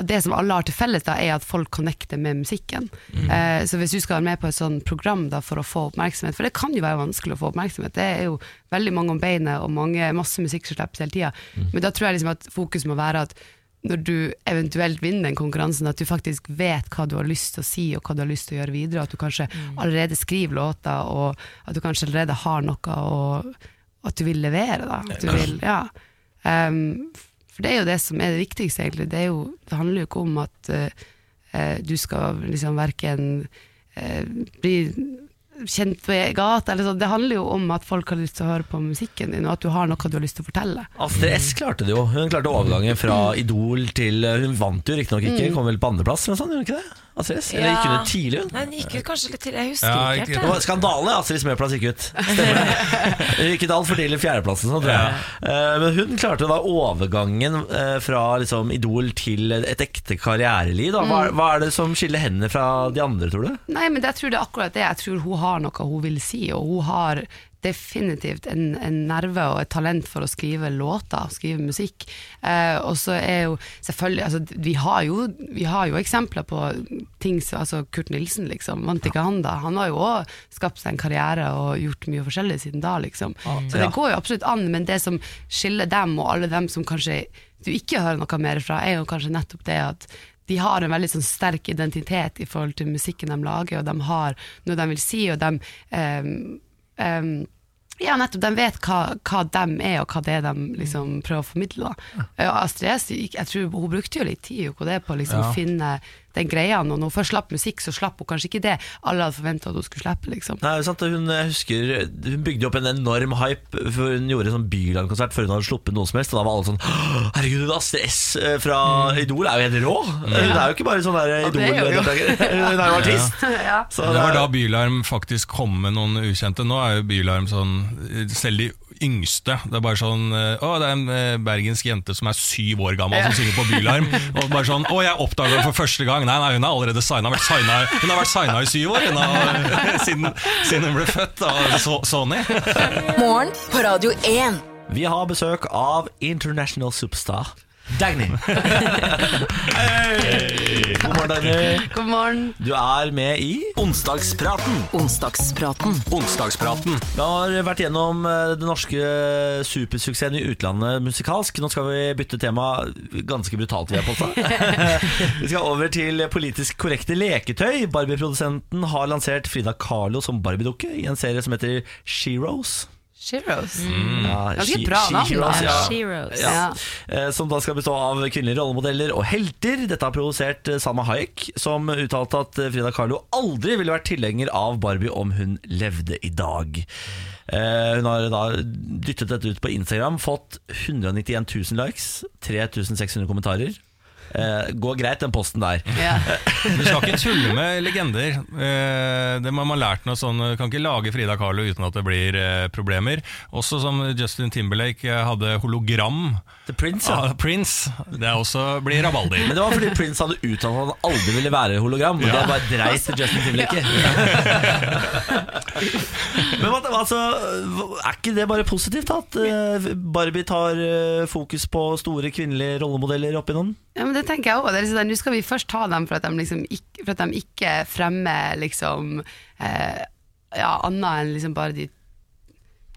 det som alle har til felles, da, er at folk connecter med musikken. Eh, så hvis du skal være med på et sånt program da, for å få oppmerksomhet, for det kan jo være vanskelig å få oppmerksomhet, det er jo veldig mange om beinet og mange, masse musikk som slippes hele tida, men da tror jeg liksom at fokus må være at når du eventuelt vinner den konkurransen, at du faktisk vet hva du har lyst til å si og hva du har lyst til å gjøre videre, at du kanskje allerede skriver låter, og at du kanskje allerede har noe og at du vil levere. Da. At du vil, ja. Um, for det er jo det som er det viktigste, egentlig. Det, jo, det handler jo ikke om at eh, eh, du skal liksom verken uh, bli kjent på gata, eller så. Det handler jo om at folk har lyst til å høre på musikken din, og at du har noe du har lyst til å fortelle. Astrid S klarte det jo. Hun klarte overgangen fra Idol til Hun vant jo riktignok ikke, kom vel på andreplass, eller noe sånt, gjorde hun ikke det? Astrid S? Eller gikk hun ut tidlig, hun? Nei, hun gikk ut kanskje litt tidlig, Jeg husker Ja, ikke helt. Det skandale. Astrid Smeplass gikk ut. Stemmer det? *laughs* Hun gikk ut altfor tidlig, fjerdeplassen, sånn, tror jeg. Eh, Men hun klarte da overgangen eh, fra liksom Idol til et ekte karriereliv. Da. Hva, hva er det som skiller henne fra de andre, tror du? Nei, men jeg tror det er akkurat det. Jeg tror hun har noe hun vil si, og hun har definitivt en, en nerve og et talent for å skrive låter, skrive musikk. Eh, og så er jo selvfølgelig altså, vi, har jo, vi har jo eksempler på ting som altså Kurt Nilsen, liksom. Vant ikke han da? Han har jo òg skapt seg en karriere og gjort mye forskjellig siden da, liksom. Så det Ja. går jo absolutt an, men det som skiller dem og alle dem som kanskje du ikke hører noe mer fra, er jo kanskje nettopp det at de har en veldig sånn sterk identitet i forhold til musikken de lager, og de har noe de vil si, og de um, um, Ja, nettopp. De vet hva, hva de er, og hva det er de liksom prøver å formidle. Da. Ja, Astrid S, jeg tror hun brukte jo litt tid på det, på liksom Ja. å finne den greia. Og når hun først slapp musikk, så slapp hun kanskje ikke det alle hadde forventa at hun skulle slippe. Liksom. Nei, sant, hun, jeg husker, hun bygde opp en enorm hype før Hun gjorde en sånn Byland-konsert før hun hadde sluppet noe som helst. Og da var alle sånn «Åh, Herregud, Astrid S fra fra Idol er jo helt rå! Hun er jo ikke bare sånn der er. Idol-deltaker. *laughs* Hun er jo artist. *laughs* ja. Så Det var da Bylarm faktisk kom med noen ukjente. Nå er jo Bylarm sånn Selv de yngste. Det er bare sånn eh, Å, det er en eh, bergensk jente som er syv år gammel som synger på Bylarm. Og bare sånn Å, jeg oppdaga henne for første gang. Nei, nei, hun er allerede signa. Hun har vært signa i syv år hun har, *laughs* siden, siden hun ble født av So- Sony. Morgen på Radio 1. Vi har besøk av International Superstar Dagny. *laughs* Hei! God morgen, Dagny. God morgen. Du er med i Onsdagspraten. Onsdagspraten. Onsdagspraten. Vi har vært gjennom eh, den norske supersuksessen i utlandet musikalsk. Nå skal vi bytte tema ganske brutalt, vil jeg påstå. *laughs* vi skal over til politisk korrekte leketøy. Barbie-produsenten har lansert Frida Kahlo som Barbie-dukke i en serie som heter Sheroes. Sheroes. Ja, Ganske bra navn, ja. Ja. Ja. Eh, Som da skal bestå av kvinnelige rollemodeller og helter. Dette har provosert eh, Salma Hayek, som uttalte at eh, Frida Kahlo aldri ville vært tilhenger av Barbie om hun levde i dag. Eh, Hun har da dyttet dette ut på Instagram, fått 191 000 likes, 3600 kommentarer. Eh, Går greit, den posten der. Ja. *laughs* Du skal ikke tulle med legender. Uh, Det man har lært noe sånn Du kan ikke lage Frida Kahlo uten at det blir uh, problemer. Også som Justin Timberlake eh, hadde hologram The Prince, ja. av Prince. Det er også blir rabalder. Men det var fordi Prince hadde uttalt at han aldri ville være hologram. Og Ja. det bare dreit til Justin Timberlake. *laughs* Men altså, er ikke det bare positivt at eh, Barbie tar eh, fokus på store kvinnelige rollemodeller opp noen Ja, men det tenker jeg òg. Det er liksom, Nå skal vi først ta dem for at de, liksom ikke, for at de ikke fremmer liksom, eh, ja, annet enn liksom bare de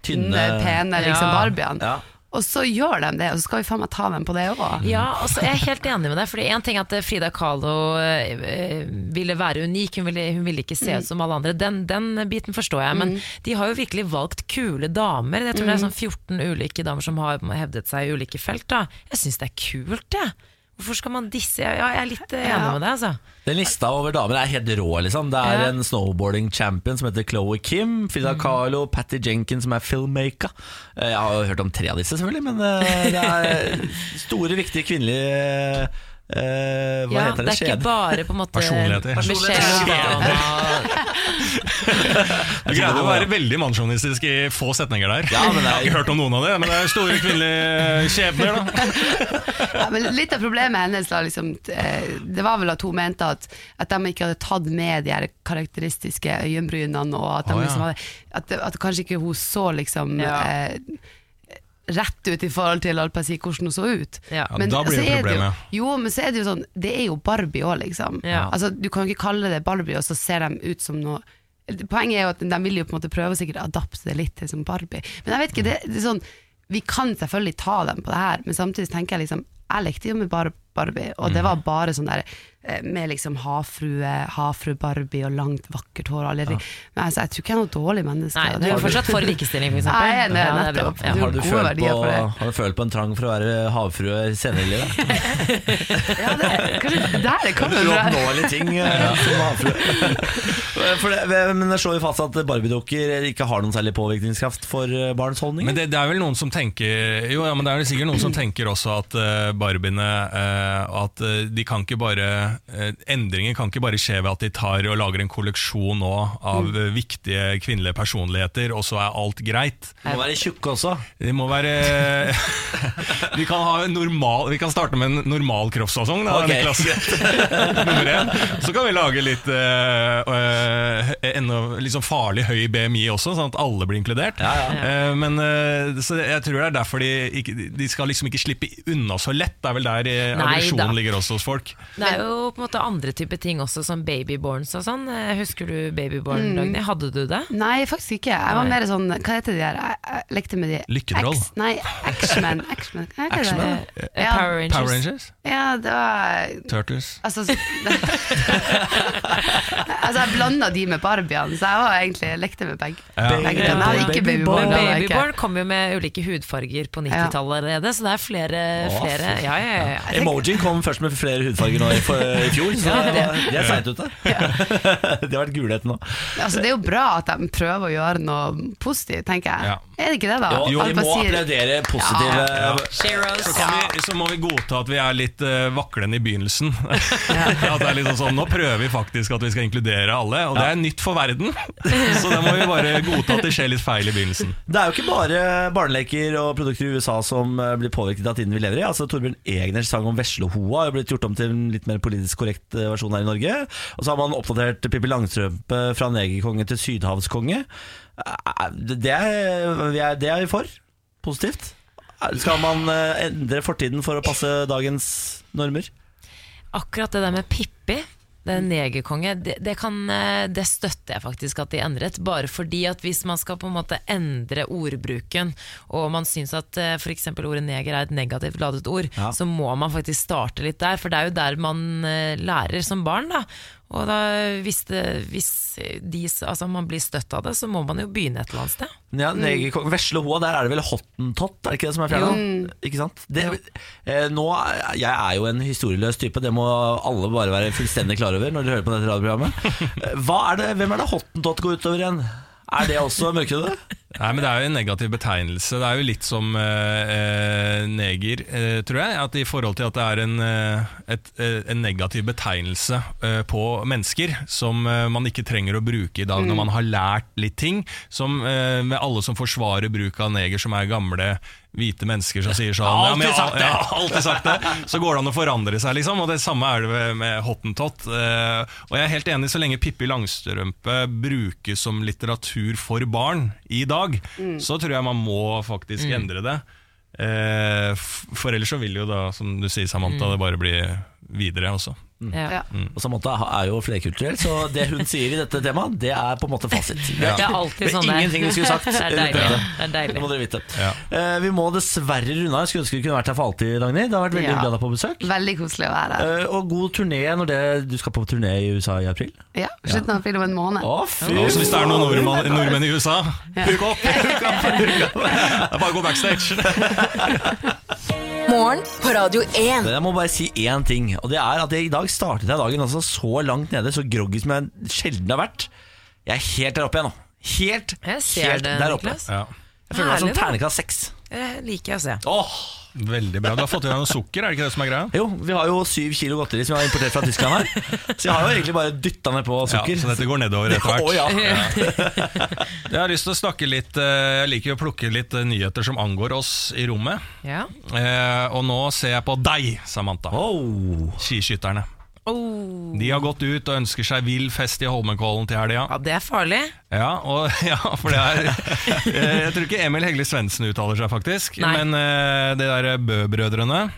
tynne, pene liksom, Ja. Barbiene. Ja. Og så gjør de det, og så skal vi faen meg ta dem på det òg. Ja, altså, jeg er helt enig med deg. Fordi En ting er at Frida Kahlo eh, eh, ville være unik, hun ville, hun ville ikke se ut som alle andre. Den, den biten forstår jeg. Men de har jo virkelig valgt kule damer. Jeg tror det er sånn 14 ulike damer som har hevdet seg i ulike felt. Da. Jeg syns det er kult, jeg. Hvorfor skal man disse? Ja, jeg er litt enig enig med deg, altså. Den lista over damer er helt rå. liksom Det er Ja. en snowboarding champion som heter Chloé Kim, Frida Kahlo, Patty Jenkins som er filmmaker. Eh, Jeg har jo hørt om tre av disse, selvfølgelig, men eh, det er *laughs* store, viktige kvinnelige Uh, Hva Ja, heter det det? er ikke bare på en måte Personligheter. Obama. *laughs* *laughs* Du greide å være veldig mannssjåvinistisk i få setninger der. Ja, men Jeg har ikke hørt om noen av det, men det er store kvinnelige skjebner. da *laughs* Ja, men litt av problemet hennes da, liksom, eh, Det var vel at hun mente at, at de ikke hadde tatt med de her karakteristiske øyenbrynene, og at, de oh, ja. liksom hadde, at, at kanskje ikke hun så liksom Ja. eh, rett ut i forhold til si, hvordan hun så ut. Ja. Men, da blir det er problem, jo, jo, men så er det jo sånn Det er jo Barbie òg, liksom. Ja. Altså, du kan jo ikke kalle det Barbie, og så ser de ut som noe Poenget er jo at de vil jo på en måte prøve å sikkert adapte det litt til som Barbie. Men jeg vet ikke, det, det er sånn Vi kan selvfølgelig ta dem på det her, men samtidig tenker jeg liksom Jeg lekte jo med Bar Barbie, og Mm. det var bare sånn der eh, med liksom havfrue, havfru Barbie og langt, vakkert hår. alle de- Men altså, jeg tror ikke jeg er noe dårlig menneske. Nei, du er fortsatt for likestilling, *laughs* Ja, bra. nettopp. Ja. Har du, følt på, har du følt på en trang for å være havfrue senere i livet? *laughs* Ja, det, kanskje der det kommer fra. Uoppnåelige ting eh, *laughs* som havfrue. For det, men det slår jo fast at Barbie-dukker ikke har noen særlig påvirkningskraft for eh, barns holdninger. Men det, det er vel noen som tenker Jo, ja, men det er vel sikkert noen som tenker også at uh, barbiene uh, At eh, de kan ikke bare eh, Endringen kan ikke bare skje ved at de tar og lager en kolleksjon nå av Mm. eh, viktige kvinnelige personligheter, og så er alt greit. De må være tjukke også. De må være *laughs* Vi kan ha en normal Vi kan starte med en normal kroppsfasong, da, okay. *laughs* Nummer én. Så kan vi lage litt uh, litt sånn farlig høy BMI også, sånn at alle blir inkludert. Ja, ja. Eh, men eh, så jeg tror det er derfor de, ikke, de skal liksom ikke slippe unna så lett er vel der eh, aggresjonen ligger også hos folk. Det er jo på en måte andre typer ting også, som babyborns og sånn. Eh, Husker du babyborn, Dagny? Hadde du det? Nei, faktisk ikke. Jeg var mer sånn Hva heter de der? Jeg, jeg lekte med de Lykketroll. X- Nei, X-Men. X-Men. Hva heter det? X-Men? Eh, Ja. Power Rangers? Power Rangers? Ja, det var Turtles? Altså, *laughs* altså jeg blanda de med Barbiene, så jeg var egentlig lekte med begge. Ja. begge ikke babyborn. Men det babyborn kom jo med ulike hudfarger på 90-tallet allerede, så det er flere, flere Ja, ja, ja. Emojien kom først med flere hudfarger nå i, for, i fjor, så det- de er seint ute. *laughs* de har vært gulheten nå. Altså, det er jo bra at de prøver å gjøre noe positivt, tenker jeg. Ja. Er det ikke det, da? Jo, vi må applaudere positive Ja. Så, kan vi, så må vi godta at vi er litt uh, vaklende i begynnelsen. *laughs* at det er liksom sånn, Nå prøver vi faktisk at vi skal inkludere alle, og det er nytt for verden. *laughs* så da må vi bare godta at det skjer litt feil i begynnelsen. Det er jo ikke bare barneleker og produkter i USA som eh, blir påvirket av tiden vi lever i. Altså Torbjørn Egners sang om veslehoa har blitt gjort om til en litt mer politisk korrekt eh, versjon her i Norge. Og så har man oppdatert Pippi Langstrømpe fra negerkonge til sydhavskonge. Eh, Det er, det er vi for. Positivt. Skal man eh, endre fortiden for å passe dagens normer? Akkurat det der med Pippi, det er negerkonge, det, det, kan, eh, det støtter jeg faktisk at de endret. Bare fordi at hvis man skal på en måte endre ordbruken, og man syns at eh, f.eks. ordet neger er et negativt ladet ord, Ja. så må man faktisk starte litt der. For det er jo der man eh, lærer som barn. da og da, hvis, det, hvis de, altså man blir støtt av det, så må man jo begynne et eller annet sted. Ja, mm. Vesle hoa, der er det vel hottentott, er det ikke det som er fjerna? Ikke sant? Det, eh, nå, jeg er jo en historieløs type, det må alle bare være fullstendig klar over når de hører på dette radioprogrammet. Eh, Hva er det, hvem er det hottentott går utover igjen? Er det også mørkhudet? Nei, men Det er jo en negativ betegnelse. Det er jo litt som eh, eh, neger, eh, tror jeg. At I forhold til at det er en, eh, et, eh, en negativ betegnelse eh, på mennesker som man ikke trenger å bruke i dag når man har lært litt ting. Som med alle som forsvarer bruk av neger, som er gamle hvite mennesker som sier sånn ja, men jeg, sagt det. jeg har alltid sagt det. *laughs* Så går det an å forandre seg, liksom. Og det samme er det med- hottentott. Og jeg er helt enig, så lenge Pippi Langstrømpe brukes som litteratur for barn i dag, så tror jeg man må faktisk endre det. Eh, for ellers så vil jo da, som du sier Samantha, det bare bli videre også. Ja. Ja. Og Samantha er jo flerkulturell, så det hun sier i dette temaet, det er på en måte fasit. Det er alltid Det sånn er ingenting vi skulle sagt. Det er deilig. Det er Det må dere vite. Ja. Uh, vi må dessverre runde av. Jeg skulle ønske vi kunne vært her for alltid, Dagny. Det har vært veldig Ja. hyggelig å ha deg på besøk. Veldig koselig å være her. Uh, og god turné når det, du skal på turné i USA i april. Ja, Slutten av april om en måned. Å, fy ja, hvis det er noen nordmenn, nordmenn i USA, hukk *laughs* opp! Det er bare å gå backstage. Morgen på Radio 1. Jeg må bare si én ting, og det er at jeg, i dag startet jeg dagen altså så langt nede, så groggy som jeg sjelden har vært. Jeg er helt der oppe igjen nå. Helt, Jeg ser helt det, der oppe. Niklas. Ja. Jeg føler meg som Herlig, da. terningkast seks. Det liker jeg å se. Åh, Veldig bra. Du har fått i deg noe sukker, er det ikke det som er greia? Jo, vi har jo syv kilo godteri som vi har importert fra Tyskland her. Så jeg har jo egentlig bare dytta ned på Ja, sukker. så dette går nedover etter hvert. *laughs* Å, ja. Jeg har lyst til å snakke litt eh, Jeg liker jo å plukke litt eh, nyheter som angår oss i rommet. Ja. Eh, og nå ser jeg på deg, Samantha. Oh. Skiskytterne. Oh. De har gått ut og ønsker seg vill fest i Holmenkollen til helga. ja, det er farlig. Ja, og, *laughs* ja, for det er eh, Jeg tror ikke Emil Hegle Svendsen uttaler seg, faktisk. Nei. Men uh, det der Bø-brødrene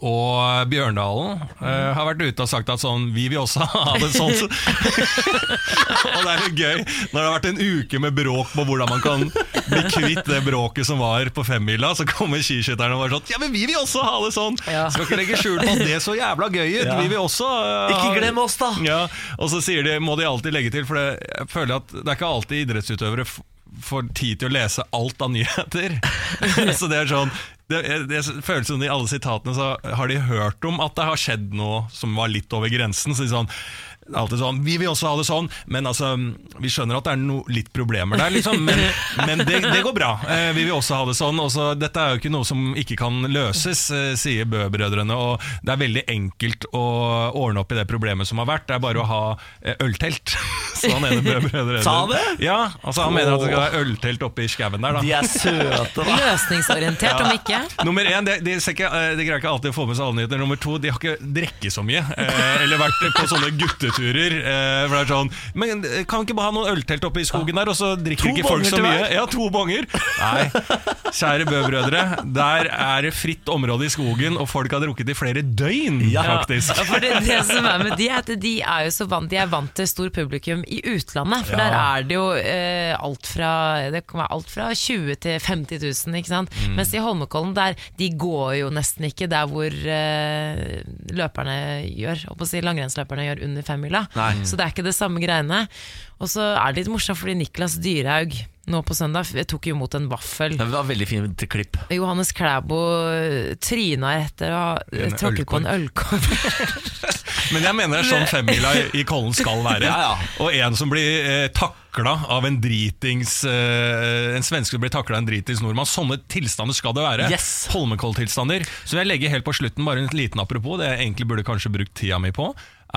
og Bjørndalen uh, har vært ute og sagt at sånn Vi vil også *laughs* ha det sånn. *laughs* og det er jo gøy når det har vært en uke med bråk på hvordan man kan bli kvitt det bråket som var på femmila, så kommer skiskytterne og bare sånn Ja, men vi vil også ha det sånn! Ja. Skal ikke legge skjul på at det er så jævla gøy ut! Ja. Vi vil også eh, Ikke glem oss, da! ja, og så sier de, må de alltid legge til, for det, jeg føler at det er ikke alltid idrettsutøvere får tid til å lese alt av nyheter. *laughs* så det er sånn det, det føles som i alle sitatene så har de hørt om at det har skjedd noe som var litt over grensen. Så de sånn alltid sånn, Vi vil også ha det sånn, men altså, vi skjønner at det er no, litt problemer der. Liksom, men *laughs* men det, det går bra. Eh, vi vil også ha det sånn. Også, dette er jo ikke noe som ikke kan løses, eh, sier Bø-brødrene. Og det er veldig enkelt å ordne opp i det problemet som har vært. Det er bare å ha eh, øltelt. *laughs* Så han ene Bø-brødrene Sa det? Ja, altså han mener at det skal være øltelt oppe i skauen der. da De er søte, da. Løsningsorientert, om ikke. Nummer én, de, de, ser ikke, eh, de greier ikke alltid å få med seg alle nyheter. Nummer to, de har ikke drukket så mye. Eller vært på sånne gutteturer. Eh, for det er sånn Men eh, kan vi ikke bare ha noen øltelt oppe i skogen der, og så drikker To ikke folk så mye? Ja, to bonger. Nei. kjære Bø-brødre, der er det fritt område i skogen, og folk har drukket i flere døgn, faktisk. Ja, for det, det som er med de, er at de er jo så vant De er vant til stor publikum i utlandet. For Ja. der er det jo eh, alt fra Det kan være alt fra 20 til 50 000, ikke sant. Mm. Mens i Holmenkollen, der de går jo nesten ikke der hvor eh, løperne gjør. Holdt på å si langrennsløperne gjør under femmila. Nei. Så det er ikke det samme greiene. Og så er det litt morsomt fordi Niklas Dyrhaug nå på søndag jeg tok jo imot en vaffel. Det var veldig fint klipp. Johannes Klæbo tryna etter å ha tråkket på en ølkorv. *laughs* Men jeg mener det er sånn femmila i- i Kollen skal være. Ja, ja. Og en som blir eh, takla av en dritings eh, En svenske som blir takla av en dritings nordmann. Sånne tilstander skal det være. Yes. Holmenkolltilstander. Så jeg legger helt på slutten bare en liten apropos, det jeg egentlig burde kanskje brukt tida mi på,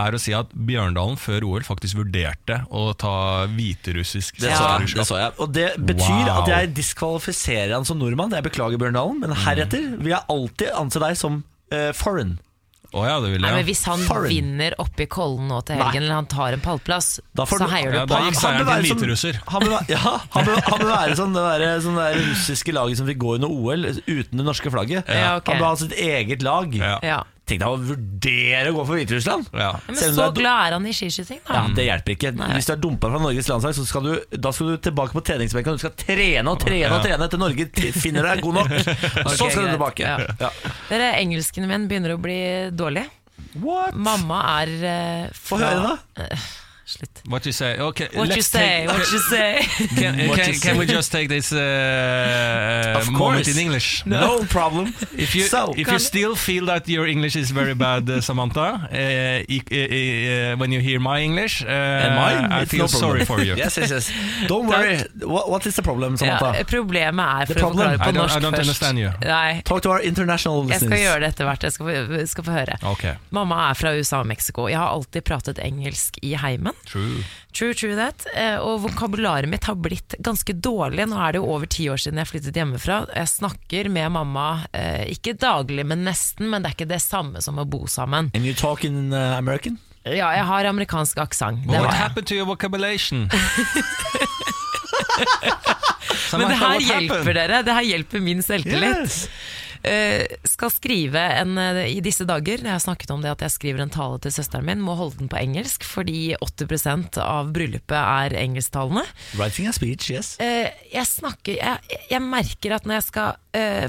er å si at Bjørndalen før OL faktisk vurderte å ta hviterussisk Det det så jeg. Og det betyr Wow. at jeg diskvalifiserer han som nordmann. Jeg beklager, Bjørndalen, men heretter vil jeg alltid anse deg som uh, foreign. Oh ja, det vil Nei, jeg. men Hvis han Foreign. vinner oppe i Kollen nå til Nei. eller han tar en pallplass, så heier du Ja, på ham. Han bør være hviterusser. Han bør, være- ja, han han være sånn det der, sånn der russiske laget som fikk gå under OL uten det norske flagget. Han bør ha sitt eget lag. Tenk deg å vurdere å gå for Hviterussland! Ja. Men så er- glad er han i skiskyting, da. Ja, Det hjelper ikke. Nei. Hvis du er dumpa fra Norges landslag, så skal du, da skal du tilbake på treningsbenken. Og du skal trene og trene og trene til Norge finner deg god nok. *laughs* Så skal du tilbake. Ja. Ja. Dere, Engelskene mine begynner å bli dårlige. What? Mamma er uh, Få høre, da. Slutt. What you say? Okay, What you let's say, take- what you *laughs* say. Can, What can, you can we just take this uh, Of moment course. in English? No problem. If you So, if you still feel that your English is very bad, uh, Samantha, uh, uh, when you hear my English, uh, And I feel no sorry for you. *laughs* Yes, yes, yes. Don't worry. What, what is the problem, Ja, Samantha? problemet er, The for å problem. forklare på I don't- norsk I don't først understand you. Nei, Talk to our international jeg skal gjøre det etter hvert. Jeg skal få, skal få høre. Okay. Mamma er fra USA og Mexico. Jeg har alltid pratet engelsk i heimen. True. True, true that. Eh, Og vokabularet mitt har blitt ganske dårlig. Nå er det jo over ti år siden jeg flyttet hjemmefra. Jeg snakker med mamma, eh, ikke daglig, men nesten. Men det er ikke det samme som å bo sammen. And you talk in uh, American? Ja, jeg har amerikansk aksent. What happened to your vocabulation? *laughs* Men det her hjelper dere. Det her hjelper min selvtillit. Yes. Eh, skal skrive en, eh, I disse dager, jeg har snakket om det at jeg skriver en tale til søsteren min, må holde den på engelsk, fordi 80% av bryllupet er engelsktalende. Writing a speech, yes. Eh, jeg snakker jeg, jeg merker at når jeg skal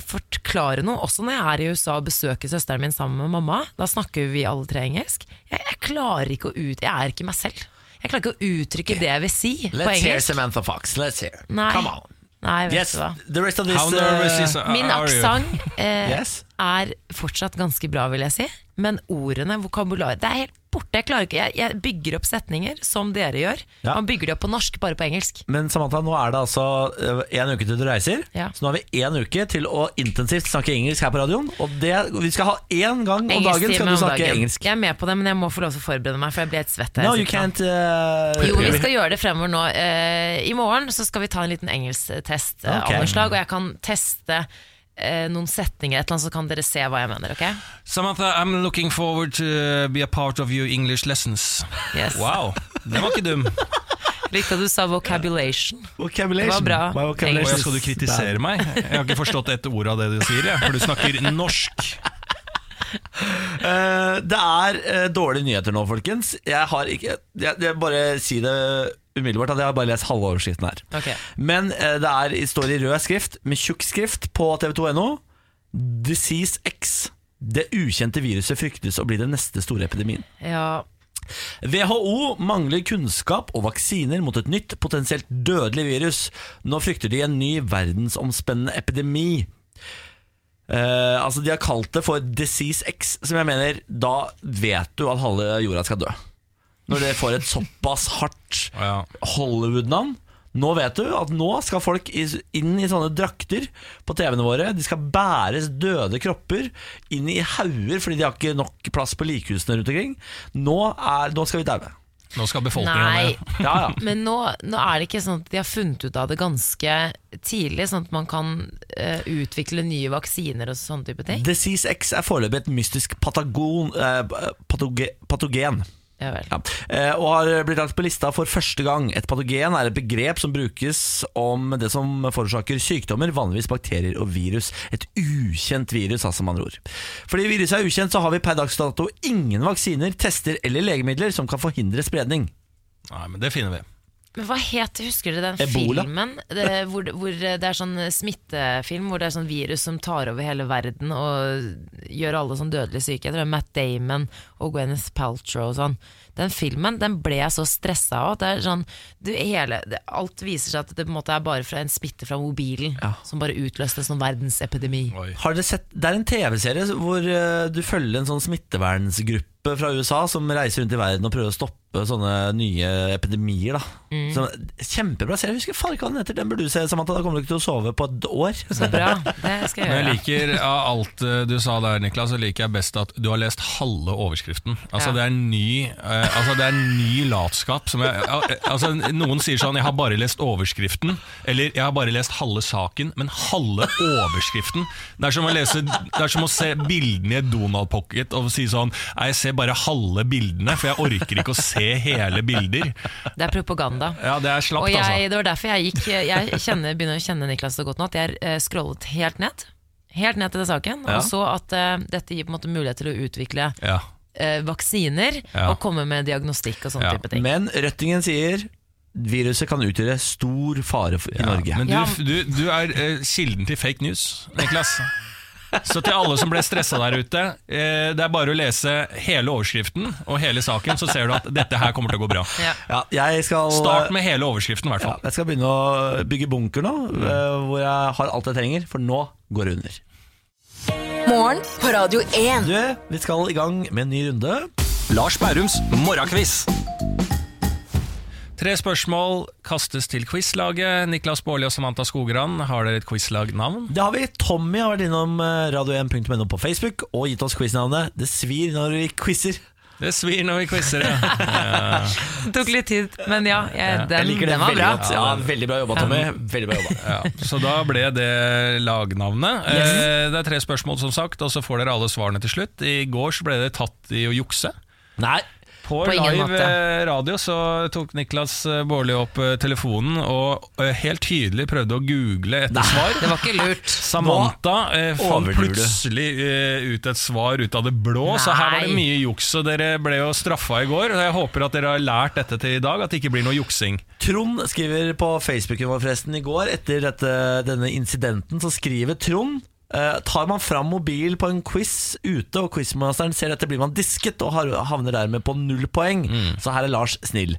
forklare noe, også når jeg er i USA og besøker søsteren min sammen med mamma, da snakker vi alle tre engelsk. Jeg, jeg klarer ikke å ut Jeg er ikke meg selv. Jeg klarer ikke å uttrykke det jeg vil si på Let's hear. Samantha Fox. Let's hear. Nei. Come on. Nei, vet Yes, du hva. the rest of this How nervous uh, is Min aksent *laughs* eh, Yes. Er fortsatt ganske bra, vil jeg si. Men ordene, vokabularet, det er helt borte. Jeg, klarer ikke, jeg, jeg bygger opp setninger som dere gjør. Ja. Man bygger det opp på norsk, bare på engelsk. Men Samantha, nå er det altså én uke til du reiser. Ja. Så nå har vi én uke til å intensivt snakke engelsk her på radioen. Og det, vi skal ha én gang om dagen skal du snakke dagen. engelsk. Jeg er med på det, men jeg må få lov til å forberede meg, for jeg blir helt svett. her No, you can't uh, Jo, vi skal gjøre det fremover nå. Uh, I morgen så skal vi ta en liten engelsktest uh, okay. av noe slag, og jeg kan teste eh, noen setninger, et eller annet, så kan dere se hva jeg mener. ok? Samantha, I'm looking forward to uh, be a part of your English lessons. Yes. Wow, den var ikke dum. *laughs* Likte at du sa vocabulation. Vocabulation. Det var bra. My vocabulation skal du kritisere meg? Jeg har ikke forstått et ord av det du sier, jeg, for du snakker norsk. Uh, *laughs* det er uh, dårlige nyheter nå, folkens. Jeg har ikke Jeg, jeg bare si det umiddelbart at jeg bare lest halve overskriften her. Okay. Men eh, det er, står i rød skrift, med tjukk skrift, på tv2.no. Disease X. Det ukjente viruset fryktes å bli den neste store epidemien. Ja, WHO mangler kunnskap og vaksiner mot et nytt, potensielt dødelig virus. Nå frykter de en ny verdensomspennende epidemi. Eh, altså De har kalt det for Disease X, som jeg mener Da vet du at halve jorda skal dø. Når det får et såpass hardt Hollywood-navn. Nå vet du at nå skal folk inn i sånne drakter på TV-ene våre. De skal bæres døde kropper inn i hauger fordi de har ikke nok plass på likhusene rundt omkring. Nå, er, nå skal vi daue. Nå skal befolkningen Nei. *laughs* Ja, ja. men nå, nå er det ikke sånn at de har funnet ut av det ganske tidlig, sånn at man kan uh, utvikle nye vaksiner og sånne type ting. Disease X er foreløpig et mystisk patagon, uh, patoge, patogen. Ja vel. Ja. Eh, og har blitt lagt på lista for første gang. Et patogen er et begrep som brukes om det som forårsaker sykdommer, vanligvis bakterier og virus. Et ukjent virus, altså med andre ord. Fordi viruset er ukjent, så har vi per dags dato ingen vaksiner, tester eller legemidler som kan forhindre spredning. Nei, men det finner vi. Men hva het Husker dere den Ebola? filmen det, hvor, hvor det er sånn smittefilm Hvor det er sånn virus som tar over hele verden og gjør alle sånn dødelig syke? Jeg tror det er Matt Damon og Gwyneth Paltrow og sånn. Den filmen den ble jeg så stressa av. Det er sånn, du, hele, det, alt viser seg at det på en måte er bare fra en smitte fra mobilen Ja. som bare utløste en sånn verdensepidemi. Oi. Har dere sett, Det er en TV-serie hvor uh, du følger en sånn smittevernsgruppe fra USA som reiser rundt i verden og prøver å stoppe sånne nye epidemier. da så, Kjempebra serie. Jeg husker faen ikke hva den heter. Den burde du se, Samantha. Da kommer du ikke til å sove på et år. Så bra. Det skal jeg Men jeg liker av alt eh, du sa der, Niklas, så liker jeg best at du har lest halve overskriften. Altså Ja. Det er ny, uh, altså, det er ny latskap. Som jeg, uh, altså, noen sier sånn 'jeg har bare lest overskriften', eller 'jeg har bare lest halve saken', men halve overskriften Det er som å, lese, det er som å se bildene i et Donald Pocket og si sånn jeg ser bare halve bildene', for jeg orker ikke å se hele bilder. Det er propaganda. Ja, det er slapt, Og jeg, altså. det var derfor jeg gikk Jeg kjenner, begynner å kjenne Niklas så godt nå at jeg eh, scrollet helt ned. Helt ned til den saken, Ja. og så at uh, dette gir på en måte mulighet til å utvikle Ja. uh, vaksiner Ja. og komme med diagnostikk og sånne Ja. type ting. Men Røttingen sier viruset kan utgjøre stor fare i Ja, Norge. Men du, du, du er kilden til fake news, Niklas. Så til alle som ble stressa der ute, eh, det er bare å lese hele overskriften og hele saken, så ser du at dette her kommer til å gå bra. Ja. Ja, jeg skal Start med hele overskriften, i hvert ja. Jeg skal begynne å bygge bunker nå, eh, hvor jeg har alt jeg trenger, for nå går det under. Morgen på Radio 1. Du, vi skal i gang med en ny runde. Lars Bærums morgenkviss. Tre spørsmål kastes til quizlaget. Niklas Baarli og Samantha Skogran, har dere et quizlagnavn? Det har vi. Tommy har vært innom eh, radio1.no på Facebook og gitt oss quiznavnet Det svir når vi quizer. Det svir når vi quizer, *laughs* ja. Det tok litt tid, men ja, jeg, den, Jeg liker det den var veldig bra. godt. Ja, veldig bra jobba, Tommy. Veldig bra jobba. Ja, så da ble det lagnavnet. Yes. Det er tre spørsmål, som sagt, og så får dere alle svarene til slutt. I går så ble det tatt i å jukse. Nei, På, På live måte. eh, radio så tok Niklas eh, Baarli opp eh, telefonen og helt tydelig prøvde å google etter svar. Det var ikke lurt. *laughs* Samantha eh, fant plutselig eh, ut et svar ut av det blå, så her var det mye juks. Og dere ble jo straffa i går. Jeg håper at dere har lært dette til i dag, at det ikke blir noe juksing. Trond skriver på Facebooken vår forresten i går, etter dette, denne incidenten, så skriver Trond eh, Tar man fram mobil på en quiz ute, og quizmasteren ser dette, blir man disket og har- havner dermed på null poeng. Så her er Lars snill.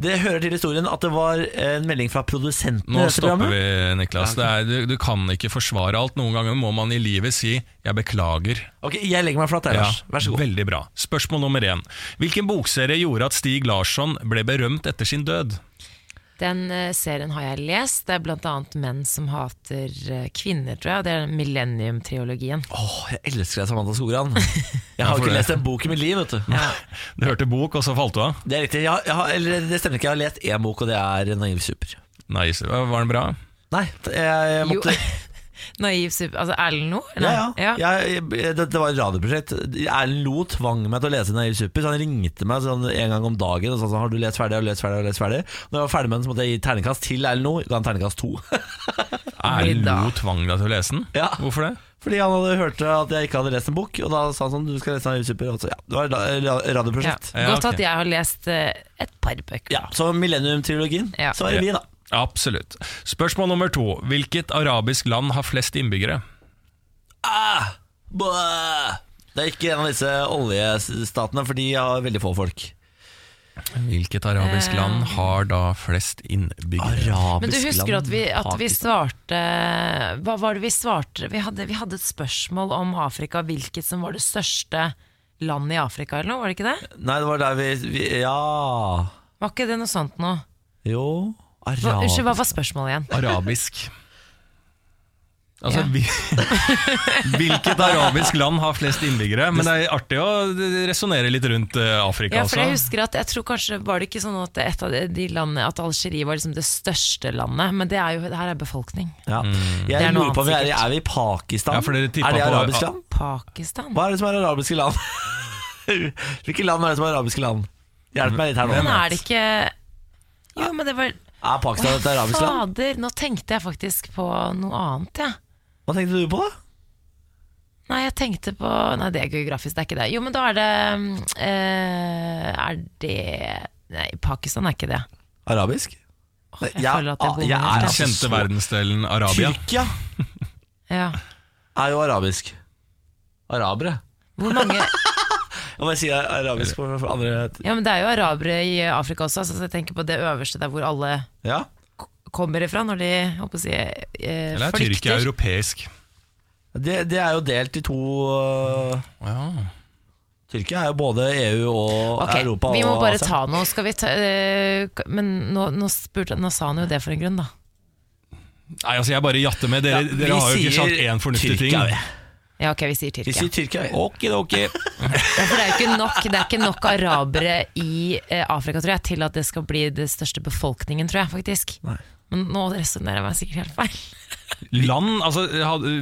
Det hører til historien at det var en melding fra produsenten Nå stopper vi, Niklas. Det er, du, du kan ikke forsvare alt. Noen ganger må man i livet si 'jeg beklager'. Ok, Jeg legger meg flatt der, Lars. Vær så god. Veldig bra. Spørsmål nummer én. Hvilken bokserie gjorde at Stig Larsson ble berømt etter sin død? Den eh, serien har jeg lest. Det er annet Menn som hater eh, kvinner, tror jeg. Det er Millennium-triologien. Åh, jeg elsker deg, Samantha Skogran. *laughs* Jeg har jo ikke lest en bok i mitt liv, vet du. Du hørte bok, og så falt du av? Det er riktig. Jeg har, jeg har, eller det stemmer ikke. Jeg har lest én bok, og det er Naiv super. Så- var den bra? Nei, jeg, jeg måtte Jo. *laughs* Naiv super... Altså Erlend Lo? Ja, ja. Jeg, det, det var et radioprosjekt. Erlend Lo tvang meg til å lese Naiv Super, så han ringte meg sånn en gang om dagen og sa sånn, har du lest ferdig, har du lest ferdig, har du lest ferdig? Når jeg var ferdig med den, så måtte jeg gi terningkast til Erlend Lo. Ga han terningkast to. *laughs* Erlend. Lo tvang deg til å lese den? Ja. Hvorfor det? Fordi han hadde hørt at jeg ikke hadde lest en bok, og da sa han sånn, du skal lese Naiv Super. Og så, ja, det var et radioprosjekt. Ja. Ja, Godt at jeg har lest eh, et par bøker. Så Millennium-trilogien, Ja. så er det vi, da. Absolutt. Spørsmål nummer to. Hvilket arabisk land har flest innbyggere? Ah, det er ikke en av disse oljestatene, for de har veldig få folk. Hvilket arabisk Eh. land har da flest innbyggere? Arabisk Men du husker at vi, at vi svarte Hva var det vi svarte? Vi hadde, vi hadde et spørsmål om Afrika, hvilket som var det største landet i Afrika, eller noe? Var det ikke det? Nei, det var der vi, vi Ja Var ikke det noe sånt nå? Jo Arabisk unnskyld, hva var spørsmålet igjen? Arabisk. *laughs* Altså, Ja. vi, *laughs* hvilket arabisk land har flest innbyggere? Men det er artig å resonnere litt rundt eh, Afrika Ja, for jeg husker at jeg tror kanskje Var det ikke sånn at et av de- de landene At Algerie var liksom det største landet? Men det er jo, her er befolkning. Ja. Det Jeg er noe lurer på om vi er, annet, sikkert er vi i Pakistan? Ja, for dere er det på- arabisk land? Pakistan? Hva er det som er arabiske land? *laughs* Hvilke land er det som er arabiske land? Hjelp meg litt her Men nå. er det ikke Jo, men det var Er Pakistan et arabisk land? Fader, nå tenkte jeg faktisk på noe annet, jeg. Hva tenkte du på, da? Nei, jeg tenkte på Nei, det er geografisk, det er ikke det. Jo, men da er det øh, Er det Nei, Pakistan er ikke det. Arabisk? jeg Jeg- føler at jeg ah, bommer jeg er helt, altså Kjente verdensdelen Arabia. Tyrkia Ja. er jo arabisk. Arabere. Hvor mange Jeg må si arabisk for, for andre Ja, men det er jo arabere i Afrika også, så jeg tenker på det øverste der hvor alle Ja? kommer ifra når de håper å si, eh, Eller er Tyrkia europeisk? Det, det er jo delt i to uh, Ja. Tyrkia er jo både EU og okay, Europa vi må bare Asia. ta noe. Skal vi ta, uh, men nå, nå, spurte, nå sa han jo det for en grunn, da. Nei, altså Jeg bare jatter med. Dere, Ja, dere har jo ikke sagt én fornuftig ting. Tyrkia, vi. Ja, ok, vi sier Vi Tyrkia. sier Tyrkia. vi. Okidoki. *laughs* Ja, for det er jo ikke nok, det er ikke nok arabere i eh, Afrika tror jeg, til at det skal bli det største befolkningen, tror jeg faktisk. Nei. Men nå resonnerer jeg meg sikkert helt feil. Land, altså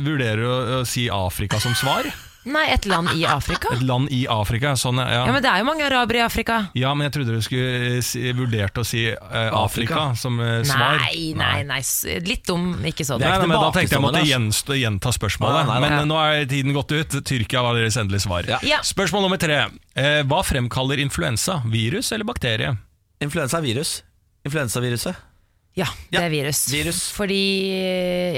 Vurderer du å, å si Afrika som svar? Nei, et land i Afrika? Et land i Afrika? Sånn, ja. Ja, men det er jo mange arabere i Afrika. Ja, men jeg trodde du skulle si, vurdert å si uh, Afrika, Afrika. som uh, svar. Nei, nei, nei, litt dum, ikke så Det Nei, nei, men Da tenkte jeg måtte gjenstå, gjenta spørsmålet. Nei, nei, nei. Men eh, nå er tiden gått ut. Tyrkia var deres endelige svar. Ja. Ja. Spørsmål nummer tre. Uh, hva fremkaller influensa? Virus eller bakterie? Influensa er virus. Influensaviruset. Ja, det Ja, er virus. virus. Fordi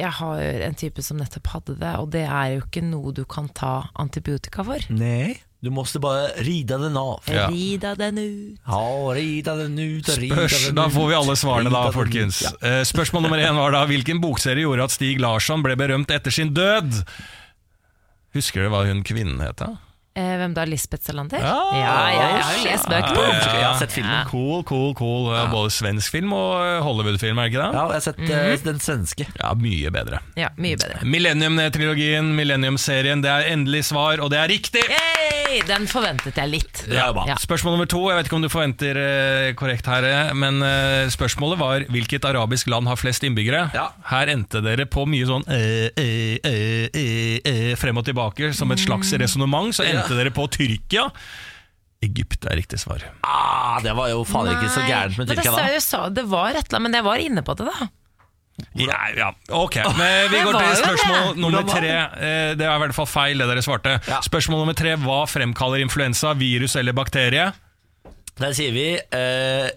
jeg har en type som nettopp hadde det, og det er jo ikke noe du kan ta antibiotika for. Nei. Du måste bare rida den av. Ja. Rida den ut. Ja, rida den ut, rida Spørs, den da får vi alle svarene, da, folkens. ut, ja. Eh, Spørsmål nummer én var da hvilken bokserie gjorde at Stig Larsson ble berømt etter sin død? Husker du hva hun kvinnen het? da? Eh, hvem da? Lisbeth Salander? Ja, ja, ja, jeg har jo lest bøkene. Jeg har sett filmen. Cool, cool, cool. Både svensk film og eh, Hollywood-film, er det ikke det? Ja, jeg har sett eh, den svenske. Ja, mye bedre. Ja, mye bedre. Millennium-trilogien, Millennium-serien, det er endelig svar, og det er riktig! Yay! Den forventet jeg litt. Ja. Ja. Spørsmål nummer to, jeg vet ikke om du forventer korrekt her, men spørsmålet var hvilket arabisk land har flest innbyggere? Ja. Her endte dere på mye sånn eh, eh, eh, eh, eh, frem og tilbake som et slags resonnement, så endte dere på Tyrkia. Egypt er riktig svar. Ah, det var jo faen ikke så gærent med Tyrkia, sa- da. jeg sa, det var et eller annet, men jeg var inne på det, da. Ja, ja, ok. Men vi går til spørsmål nummer tre. Eh, Det er i hvert fall feil, det dere svarte. Ja. Spørsmål nummer tre. Hva fremkaller influensa? Virus eller bakterie? Der sier vi eh,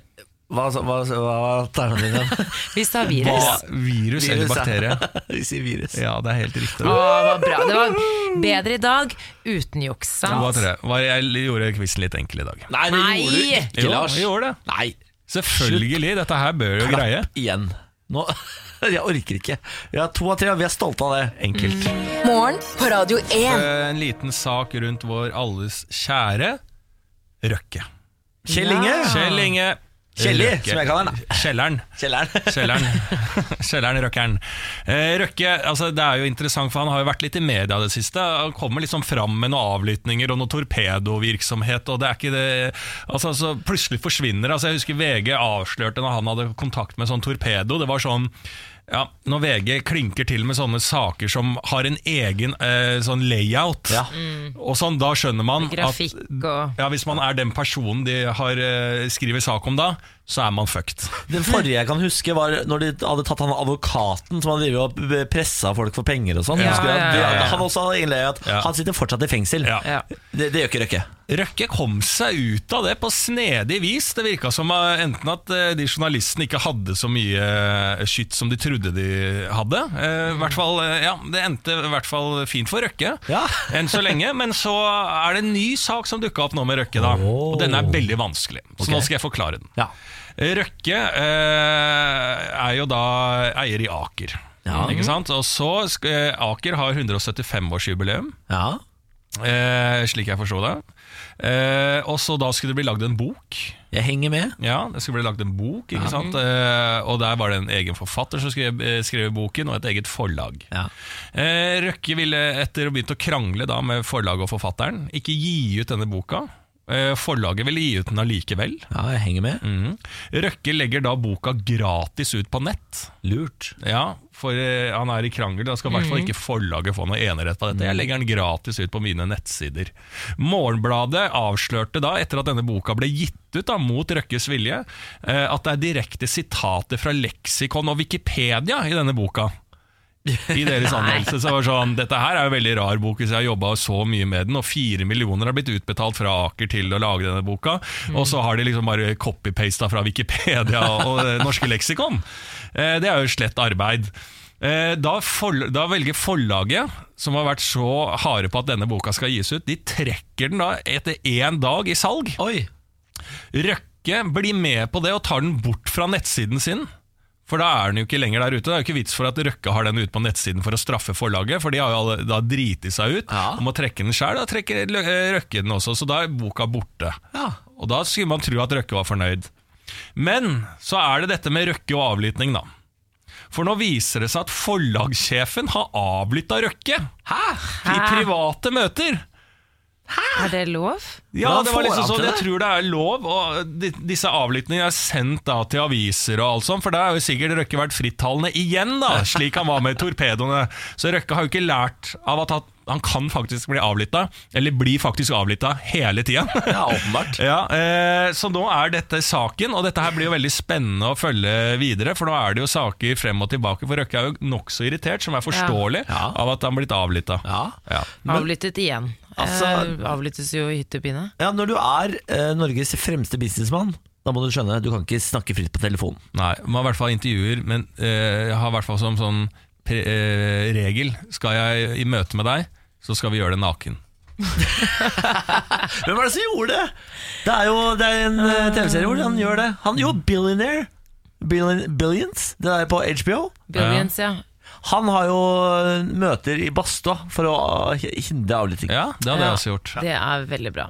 Hva hva- hva var alternativet igjen? *laughs* Vi sa virus. Hva, virus, eller Virus, ja. bakterie? *laughs* Vi sier virus. Ja, det er helt riktig. Å, var bra. Det var bedre i dag uten juks. Sant? tre. Hva- Jeg gjorde quizen litt enkel i dag. Nei, det Nei! gjorde du ikke, Jo, jeg gjorde det. Nei, Selvfølgelig, dette her bør jo greie. igjen. Nå, *laughs* jeg orker ikke. Vi har to av tre, og vi er stolte av det. Enkelt. Morgen på Radio 1. Eh, En liten sak rundt vår alles kjære Røkke. Kjell Inge. Kjell Inge. Kjelli, Røkke. som jeg kaller den. Kjelleren. Kjelleren. Kjelleren, *laughs* Kjelleren Røkkeren. Eh, Røkke, altså det er jo interessant, for han har jo vært litt i media det siste. Han kommer liksom fram med noen avlyttinger og noe torpedovirksomhet, og det er ikke det altså, altså, Plutselig forsvinner altså, Jeg husker VG avslørte når han hadde kontakt med sånn torpedo. Det var sånn ja, Når VG klinker til med sånne saker som har en egen eh, sånn layout, Ja. og sånn, da skjønner man Grafikk at og ja, hvis man er den personen de har eh, skriver sak om da, så er man fucked. Den forrige jeg kan huske, var når de hadde tatt han advokaten som hadde og pressa folk for penger og sånn. Ja, ja, ja, ja. Han også hadde innlegg at Ja. han sitter fortsatt i fengsel. Ja. ja. Det, det gjør ikke Røkke. Røkke kom seg ut av det på snedig vis. Det virka som enten at eh, de journalistene ikke hadde så mye eh, skytt som de trodde de hadde. Eh, i hvert fall, ja, Det endte i hvert fall fint for Røkke Ja. *laughs* enn så lenge. Men så er det en ny sak som dukka opp nå med Røkke. da Og den er veldig vanskelig, så okay. nå skal jeg forklare den. Ja. Røkke eh, er jo da eier i Aker. Ikke sant? Og så Aker har 175-årsjubileum. ja. Eh, slik jeg forsto det. Eh, og så da skulle det bli lagd en bok. Jeg henger med. Ja, det skulle bli lagd en bok, ikke sant? Eh, og der var det en egen forfatter som skrev, eh, skrev boken, og et eget forlag. Ja. Eh, Røkke ville, etter å begynt å krangle da med forlaget og forfatteren, ikke gi ut denne boka. Eh, Forlaget ville gi ut den allikevel. Ja, jeg henger med. mm. Røkke legger da boka gratis ut på nett. Lurt. Ja, for eh, han er i krangel. Da skal i hvert fall ikke forlaget få noe enerett på dette. Jeg legger den gratis ut på mine nettsider. Morgenbladet avslørte da, etter at denne boka ble gitt ut da, mot Røkkes vilje, eh, at det er direkte sitater fra leksikon og Wikipedia i denne boka. I deres anmeldelse så var sånn Dette her er jo veldig rar bok hvis jeg har jobba så mye med den, og fire millioner har blitt utbetalt fra Aker til å lage denne boka, og så har de liksom bare copy-pasta fra Wikipedia og det norske leksikon. Eh, Det er jo slett arbeid. Eh, Da, for, da velger forlaget, som har vært så harde på at denne boka skal gis ut, de trekker den da etter én dag i salg. Oi. Røkke blir med på det og tar den bort fra nettsiden sin. For da er den jo ikke lenger der ute. Det er jo ikke vits for at Røkke har den ute på nettsiden for å straffe forlaget, for de har jo da driti seg ut Ja. om å trekke den sjøl. Da trekker eh, Røkke den også, så da er boka borte. Ja. Og da skulle man tro at Røkke var fornøyd. Men så er det dette med Røkke og avlytting, da. For nå viser det seg at forlagssjefen har avlytta Røkke. Hæ? I private møter. Er det lov? Ja, det var liksom sånn, Jeg tror det er lov, og de, disse avlyttingene er sendt da til aviser og alt sånt, for da er jo sikkert Røkke vært frittalende igjen, da, slik han var med torpedoene. Så Røkke har jo ikke lært av at han, kan faktisk bli avlytta, eller blir faktisk avlytta hele tida. *laughs* Ja, åpenbart. *laughs* Ja, eh, Så nå er dette saken, og dette her blir jo veldig spennende å følge videre. For nå er det jo saker frem og tilbake, for Røkke er jo nokså irritert, som er forståelig, Ja. av at han blitt avlytta. Ja. Ja. Avlyttet igjen. Altså- eh, avlyttes jo i hytte og pine. Ja, når du er eh, Norges fremste businessmann, da må du skjønne du kan ikke snakke fritt på telefonen. Nei, man har i hvert fall intervjuer, men eh, jeg har i hvert fall som sånn pre eh, regel Skal jeg i møte med deg, så skal vi gjøre det naken. *laughs* Hvem var det som gjorde det? Det er jo det er en eh, TV-serie hvor han gjør det. Han jo Billionaire. Billion, Billions, det er på HBO. Billions, ja. Han har jo eh, møter i badstua for å eh, hindre avlytting. Ja, det hadde Ja. jeg også gjort. Det er veldig bra.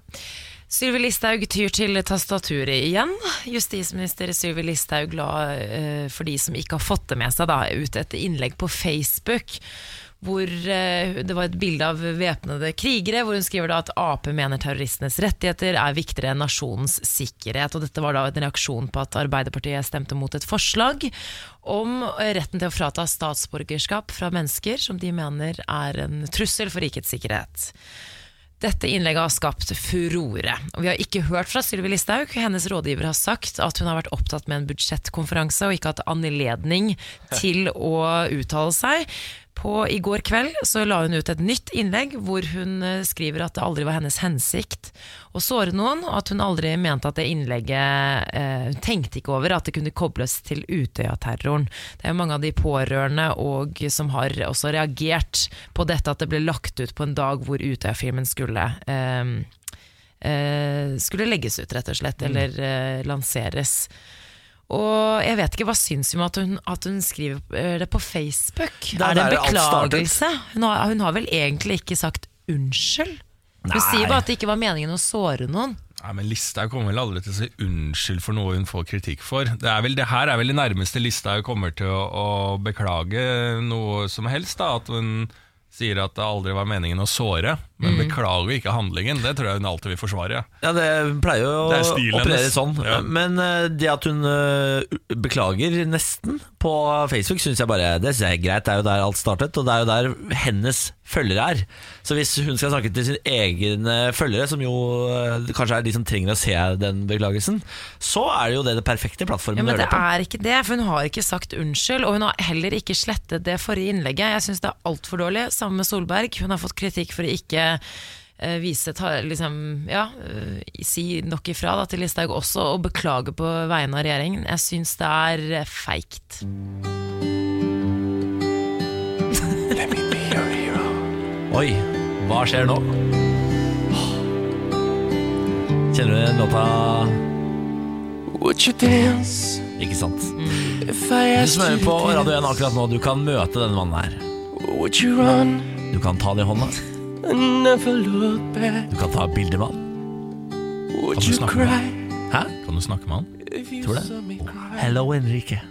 Sylvi Listhaug tyr til tastaturet igjen. Justisminister Sylvi Listhaug la, eh, for de som ikke har fått det med seg, da, ut et innlegg på Facebook. Hvor eh, det var et bilde av væpnede krigere, hvor hun skriver da at Ap mener terroristenes rettigheter er viktigere enn nasjonens sikkerhet. Og dette var da en reaksjon på at Arbeiderpartiet stemte mot et forslag om retten til å frata statsborgerskap fra mennesker som de mener er en trussel for rikets sikkerhet. Dette innlegget har skapt furore. Og vi har ikke hørt fra Sylvi Listhaug. Hennes rådgiver har sagt at hun har vært opptatt med en budsjettkonferanse og ikke hatt anledning til å uttale seg. På, I går kveld så la hun ut et nytt innlegg hvor hun eh, skriver at det aldri var hennes hensikt å såre noen, og at hun aldri mente at det innlegget eh, Hun tenkte ikke over at det kunne kobles til Utøya-terroren. Det er jo mange av de pårørende og som har også reagert på dette at det ble lagt ut på en dag hvor Utøya-filmen skulle eh, eh, skulle legges ut, rett og slett, eller eh, lanseres. Og jeg vet ikke, hva syns hun om at hun, at hun skriver eh, det på Facebook? Det er det en beklagelse? Hun har, hun har vel egentlig ikke sagt unnskyld? Hun Nei. sier bare at det ikke var meningen å såre noen. Nei, men Listhaug kommer vel aldri til å si unnskyld for noe hun får kritikk for. Det, er vel, det her er vel det nærmeste Listhaug kommer til å, å beklage noe som helst. da At hun sier at det aldri var meningen å såre, men beklager ikke handlingen. Det tror jeg hun alltid vil forsvare. Ja, det pleier jo Det å operere sånn. Ja. Men eh, det at hun eh, beklager nesten på Facebook, syns jeg bare Det synes jeg er greit. Det er jo der alt startet, og det er jo der hennes følgere er. Så hvis hun skal snakke til sine egne følgere, som jo eh, kanskje er de som trenger å se den beklagelsen, så er det jo det det perfekte plattformen Ja, å men gjøre det det på. er ikke det, for hun har ikke sagt unnskyld. Og hun har heller ikke slettet det forrige innlegget. Jeg syns det er altfor dårlig. Sammen med Solberg. Hun har fått kritikk for å ikke eh, vise ta, liksom, ja, eh, si nok ifra da, til Listhaug også, og beklage på vegne av regjeringen. Jeg syns det er eh, feigt. Oi, hva skjer nå? Kjenner du låta Would you dance Ikke sant? Mm. Du som hører på Radio 1 akkurat nå, du kan møte denne mannen her. Dance? Would you run Du kan ta det i hånda. never look back? Du kan ta bilde med han. Kan du snakke med han? Hæ? Kan du snakke med han? Tror det. Hello, Enrique.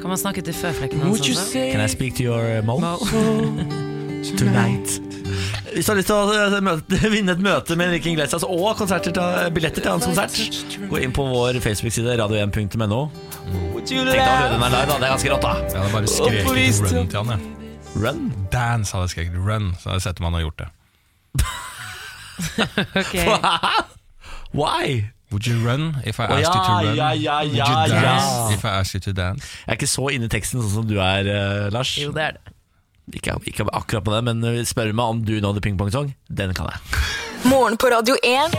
Kan man snakke til føflekken hans også? Can I speak to your uh, mom Mo. *laughs* tonight? Hvis du har lyst til å eh, møte, *laughs* vinne et møte med Enrique Iglesias og konserter til, billetter til hans konsert, gå inn på vår Facebook-side radio1.no. Tenk deg å høre den her live, da. Det er ganske rått, da. Jeg hadde bare skreket please run til han, jeg. Run. Dance hadde jeg skreket run, så hadde jeg sett om han har gjort det. *laughs* Ok. Why? Would you run if I asked you to run? ja, ja, Would you dance ja. if I asked you to dance? Jeg er ikke så inne i teksten sånn som du er, uh, Lars. Jo, det er det. Ikke, ikke akkurat på det, men eh, spør meg om du nådde ping-pong-song. Den kan jeg. *laughs* Morgen på Radio 1.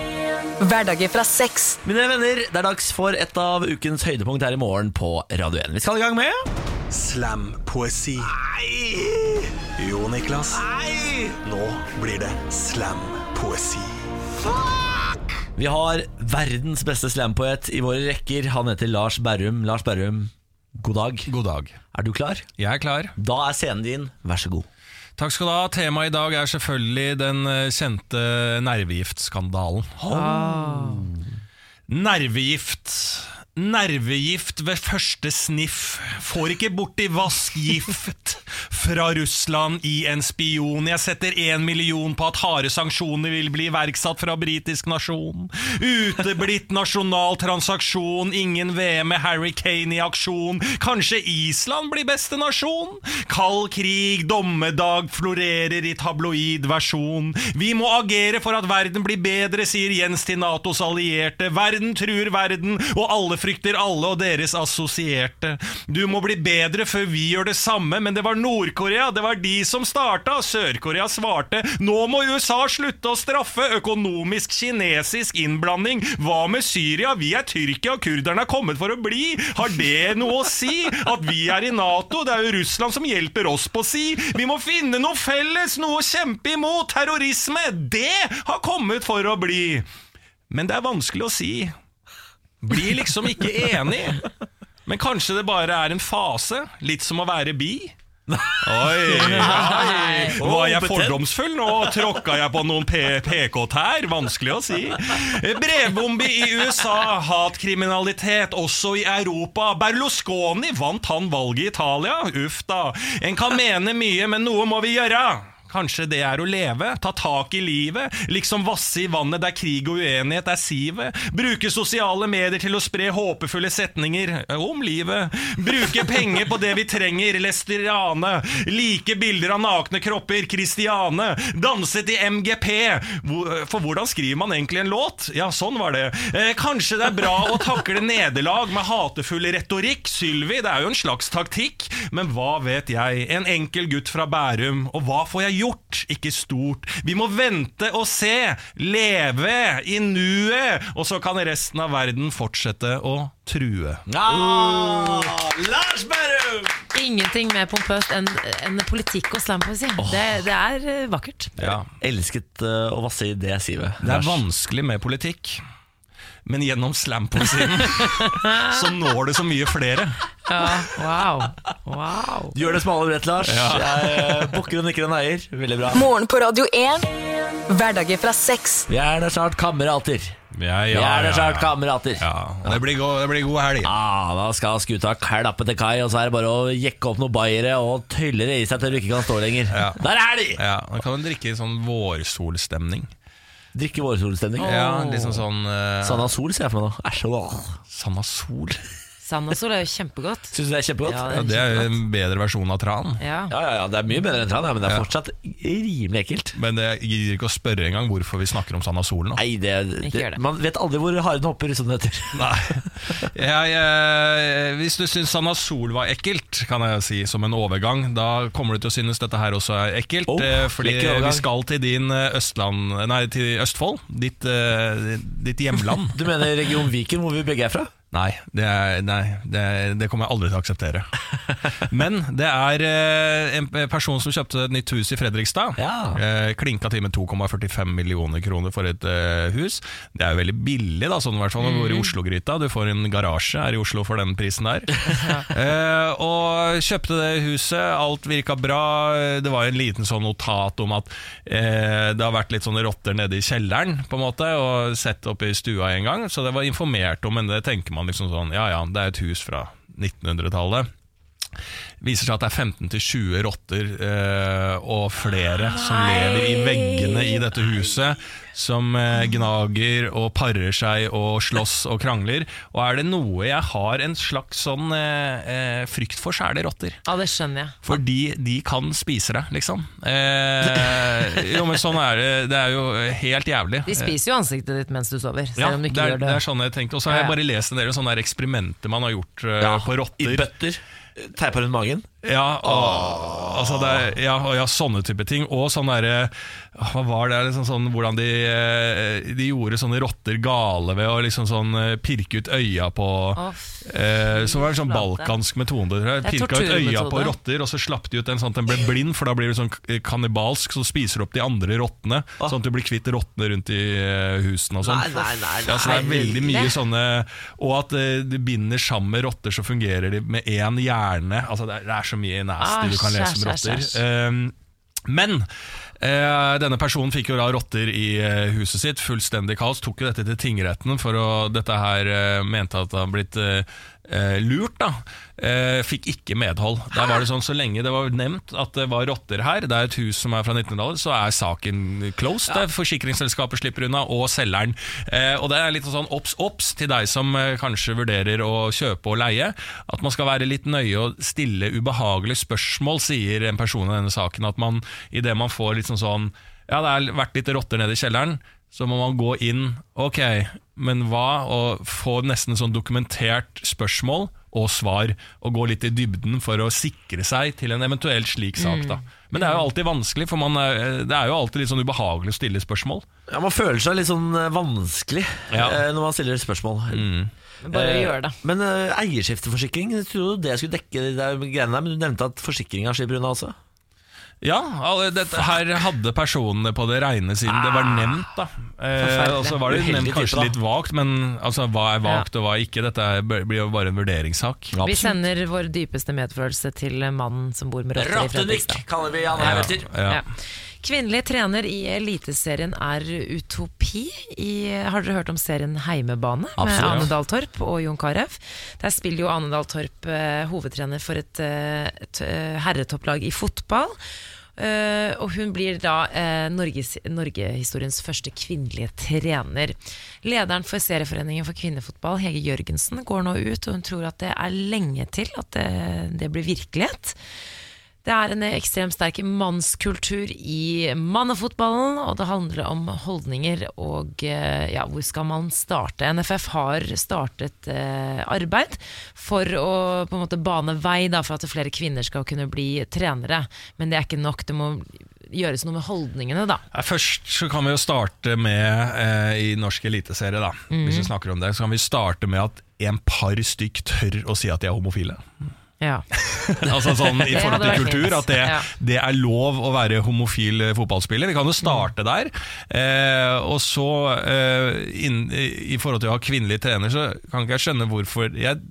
Hverdager fra sex. Mine venner, det er dags for et av ukens høydepunkt her i morgen på Radio 1. Vi skal i gang med Slam-poesi. Jo, Niklas. Nei! Nå blir det slam-poesi. Vi har verdens beste slampoet i våre rekker. Han heter Lars Berrum. Lars Berrum, god dag. God dag. Er du klar? Jeg er klar. Da er scenen din. Vær så god. Takk skal du ha. Temaet i dag er selvfølgelig den eh, kjente nervegiftskandalen. Nervegift. Nervegift ved første sniff. Får ikke borti vaskgift fra Russland i en spion. Jeg setter én million på at harde sanksjoner vil bli iverksatt fra britisk nasjon. Uteblitt nasjonal transaksjon, ingen VM med Harry Kane i aksjon. Kanskje Island blir beste nasjon? Kald krig, dommedag florerer i tabloid versjon. Vi må agere for at verden blir bedre, sier Jens til Natos allierte. Verden truer verden, og alle frykter alle og deres assosierte. Du må bli bedre før vi gjør det samme, men det var Nord-Korea, det var de som starta. Sør-Korea svarte nå må USA slutte å straffe økonomisk kinesisk innblanding. Hva med Syria? Vi er Tyrkia, og kurderne er kommet for å bli. Har det noe å si? At vi er i Nato? Det er jo Russland som hjelper oss på si. Vi må finne noe felles, noe å kjempe imot. Terrorisme, det har kommet for å bli. Men det er vanskelig å si. Blir liksom ikke enig. Men kanskje det bare er en fase, litt som å være bi. Oi, oi. Var jeg fordomsfull nå? Tråkka jeg på noen PK-tær? Vanskelig å si. Brevbombe i USA, hatkriminalitet også i Europa. Berlusconi vant han valget i Italia? Uff da. En kan mene mye, men noe må vi gjøre. Kanskje det er å leve, ta tak i livet, liksom vasse i vannet der krig og uenighet er sivet. Bruke sosiale medier til å spre håpefulle setninger om livet. Bruke penger på det vi trenger, Lesteriane. Like bilder av nakne kropper, Kristiane. Danse til MGP. For hvordan skriver man egentlig en låt? Ja, sånn var det. Eh, kanskje det er bra å takle nederlag med hatefull retorikk. Sylvi, det er jo en slags taktikk, men hva vet jeg? En enkel gutt fra Bærum, og hva får jeg gjort? Ikke stort. Vi må vente og se, leve i nuet, og så kan resten av verden fortsette å true. Ah, Lars Berrum! Ingenting mer pompøst enn enn politikk og slampoesi. Det, det er eh, vakkert. Ja. Elsket eh, å vasse i det sivet. Det er vanskelig med politikk, men gjennom slampoesien *laughs* så når du så mye flere. Wow. wow. Du gjør det smale og bredt, Lars. Jeg eh, bukker og nikker og neier. Veldig bra. Morgen på Radio 1. Hverdager fra seks. Vi er der snart kamerater. Ja, Vi er der snart kamerater. Ja, det blir god, det blir god helg. Ah, da skal skuta klappe til kai, og så er det bare å jekke opp noen bayere og tøyle det i seg til du ikke kan stå lenger. Ja. Der er de! Ja, Da kan du drikke i sånn vårsolstemning. Drikke vårsolstemning. Ja, liksom sånn uh, Sanna Sol sier jeg for meg nå. Æsj. Sanna Sol. Sand og sol er jo kjempegodt. Syns du det er kjempegodt? Ja, det er jo en bedre versjon av tran. Ja. Ja, ja, ja, det er mye bedre enn tran, ja, men det er Ja. fortsatt rimelig ekkelt. Men jeg gidder ikke å spørre engang hvorfor vi snakker om Sanna Sol nå. Nei, det, det, det. Man vet aldri hvor haren hopper, som det heter. Nei. Jeg, eh, hvis du syns Sanna Sol var ekkelt, kan jeg si som en overgang, da kommer du til å synes dette her også er ekkelt. Oh, eh, fordi vi skal til din eh, Østland Nei, til Østfold. Ditt, eh, ditt hjemland. *laughs* Du mener region Viken, hvor vi begge er fra? Nei, det, er, nei det, det kommer jeg aldri til å akseptere. *laughs* Men det er eh, en person som kjøpte et nytt hus i Fredrikstad. Ja. Eh, klinka til med 2,45 millioner kroner for et eh, hus. Det er jo veldig billig, da, sånn i hvert fall når du bor i Oslo-gryta. Du får en garasje her i Oslo for den prisen der. *laughs* eh, og kjøpte det huset, alt virka bra. Det var en liten sånn notat om at eh, det har vært litt sånne rotter nede i kjelleren, på en måte, og sett opp i stua en gang. Så det var informert om, men det tenker man liksom sånn Ja ja, det er et hus fra 1900-tallet. Viser seg at det er 15-20 rotter eh, og flere som lever i veggene i dette huset. Som eh, gnager og parer seg og slåss og krangler. Og er det noe jeg har en slags sånn eh, eh, frykt for, så er det rotter. Ja, det skjønner jeg. Fordi de kan spise deg, liksom. Eh, jo, men sånn er det. Det er jo helt jævlig. De spiser jo ansiktet ditt mens du sover, selv Ja, om du det er, gjør det. det er sånn jeg tenkte. Og så har jeg bare lest en del sånne eksperimenter man har gjort eh, Ja, på I bøtter. Teipa rundt magen. Ja, og, altså det er, ja, og ja, sånne type ting. Og sånn derre Hva var det? Liksom sånn, hvordan de, eh, de gjorde sånne rotter gale ved å liksom sånn eh, pirke ut øya på oh, eh, Så var det sånn balkansk metode. Pirka ut øya på rotter, og så slapp de ut en sånn at den ble blind, for da blir det sånn kannibalsk, så spiser du opp de andre rottene. Sånn at du blir kvitt rottene rundt i eh, husene og sånn. Nei, nei, nei, Ja, så det er veldig mye sånne Og at eh, de binder sammen rotter, så fungerer de med én hjerne. Altså det er, det er så mye nasty du kan lese om rotter. Um, men eh, denne personen fikk jo da rotter i eh, huset sitt, fullstendig kaos. Tok jo dette til tingretten, for å, dette her eh, mente at det hadde blitt eh, lurt. da eh, Fikk ikke medhold. Der var det sånn Så lenge det var nevnt at det var rotter her, det er et hus som er fra 1900-tallet, så er saken closed. Ja. Forsikringsselskapet slipper unna, og selgeren. Eh, og det er litt sånn obs, obs til deg som eh, kanskje vurderer å kjøpe og leie. At man skal være litt nøye og stille ubehagelige spørsmål, sier en person i denne saken. At man idet man får litt sånn sånn Ja, det har vært litt rotter nede i kjelleren. Så må man gå inn Ok, men hva? Og få nesten sånn dokumentert spørsmål og svar, og gå litt i dybden for å sikre seg til en eventuell slik sak. da Men det er jo alltid vanskelig, for man er, det er jo alltid litt sånn ubehagelig å stille spørsmål. Ja, Man føler seg litt sånn eh, vanskelig Ja. eh, når man stiller spørsmål. Bare Eh, gjør det. Men eh, eierskifteforsikring, jeg trodde det skulle dekke de greiene der, men du nevnte at forsikringa slipper unna også? Ja, dette, her hadde personene på det reine siden det var nevnt. da eh, Og så var det Uheldig nevnt kanskje type, litt vagt, men altså, hva er vagt og hva er ikke? Dette er, blir jo bare en vurderingssak. Vi sender vår dypeste medfølelse til mannen som bor med rotter i Fredrikstad. kaller vi han her etter. Ja. Ja. Kvinnelig trener i Eliteserien er utopi. I, har dere hørt om serien Heimebane med Absolutt. Ane Dahl Torp og Jon Carew? Der spiller jo Ane Dahl Torp eh, hovedtrener for et, eh, et eh, herretopplag i fotball. Eh, og hun blir da uh, Norges, Norgehistoriens første kvinnelige trener. Lederen for Serieforeningen for kvinnefotball, Hege Jørgensen, går nå ut, og hun tror at det er lenge til at det, det blir virkelighet. Det er en ekstremt sterk mannskultur i mannefotballen, og det handler om holdninger og eh, ja, hvor skal man starte? NFF har startet eh, arbeid for å på en måte bane vei da, for at flere kvinner skal kunne bli trenere, men det er ikke nok. Det må gjøres noe med holdningene, da. Først så kan vi jo starte med, eh, i norsk eliteserie, da, hvis vi snakker om det, så kan vi starte med at en par stykk tør å si at de er homofile. Ja. *laughs* altså sånn I forhold til kultur, at det, det er lov å være homofil eh, fotballspiller. Vi kan jo starte der. Eh, og så, eh, inn, i forhold til å ha kvinnelig trener, så kan ikke jeg skjønne hvorfor jeg,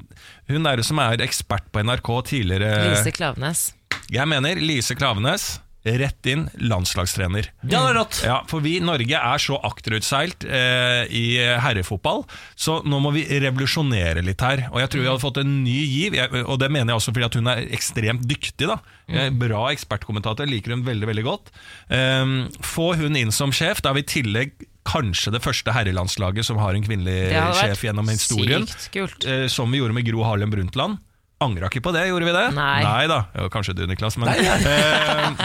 Hun der som er ekspert på NRK tidligere Lise Klavenes. Jeg mener Lise Klavenes. Rett inn landslagstrener. Ja, det er rått. Ja, for vi i Norge er så akterutseilt eh, i herrefotball, så nå må vi revolusjonere litt her. Og jeg tror vi hadde fått en ny giv, jeg, og det mener jeg også fordi at hun er ekstremt dyktig. da Eh, Bra ekspertkommentator, liker hun veldig veldig godt. Eh, få hun inn som sjef, da er vi i tillegg kanskje det første herrelandslaget som har en kvinnelig sjef gjennom historien. sykt kult. Eh, som vi gjorde med Gro Harlem Brundtland. Angra ikke på det, gjorde vi det? Nei. da, jo, Kanskje du, Niklas, men *laughs* eh,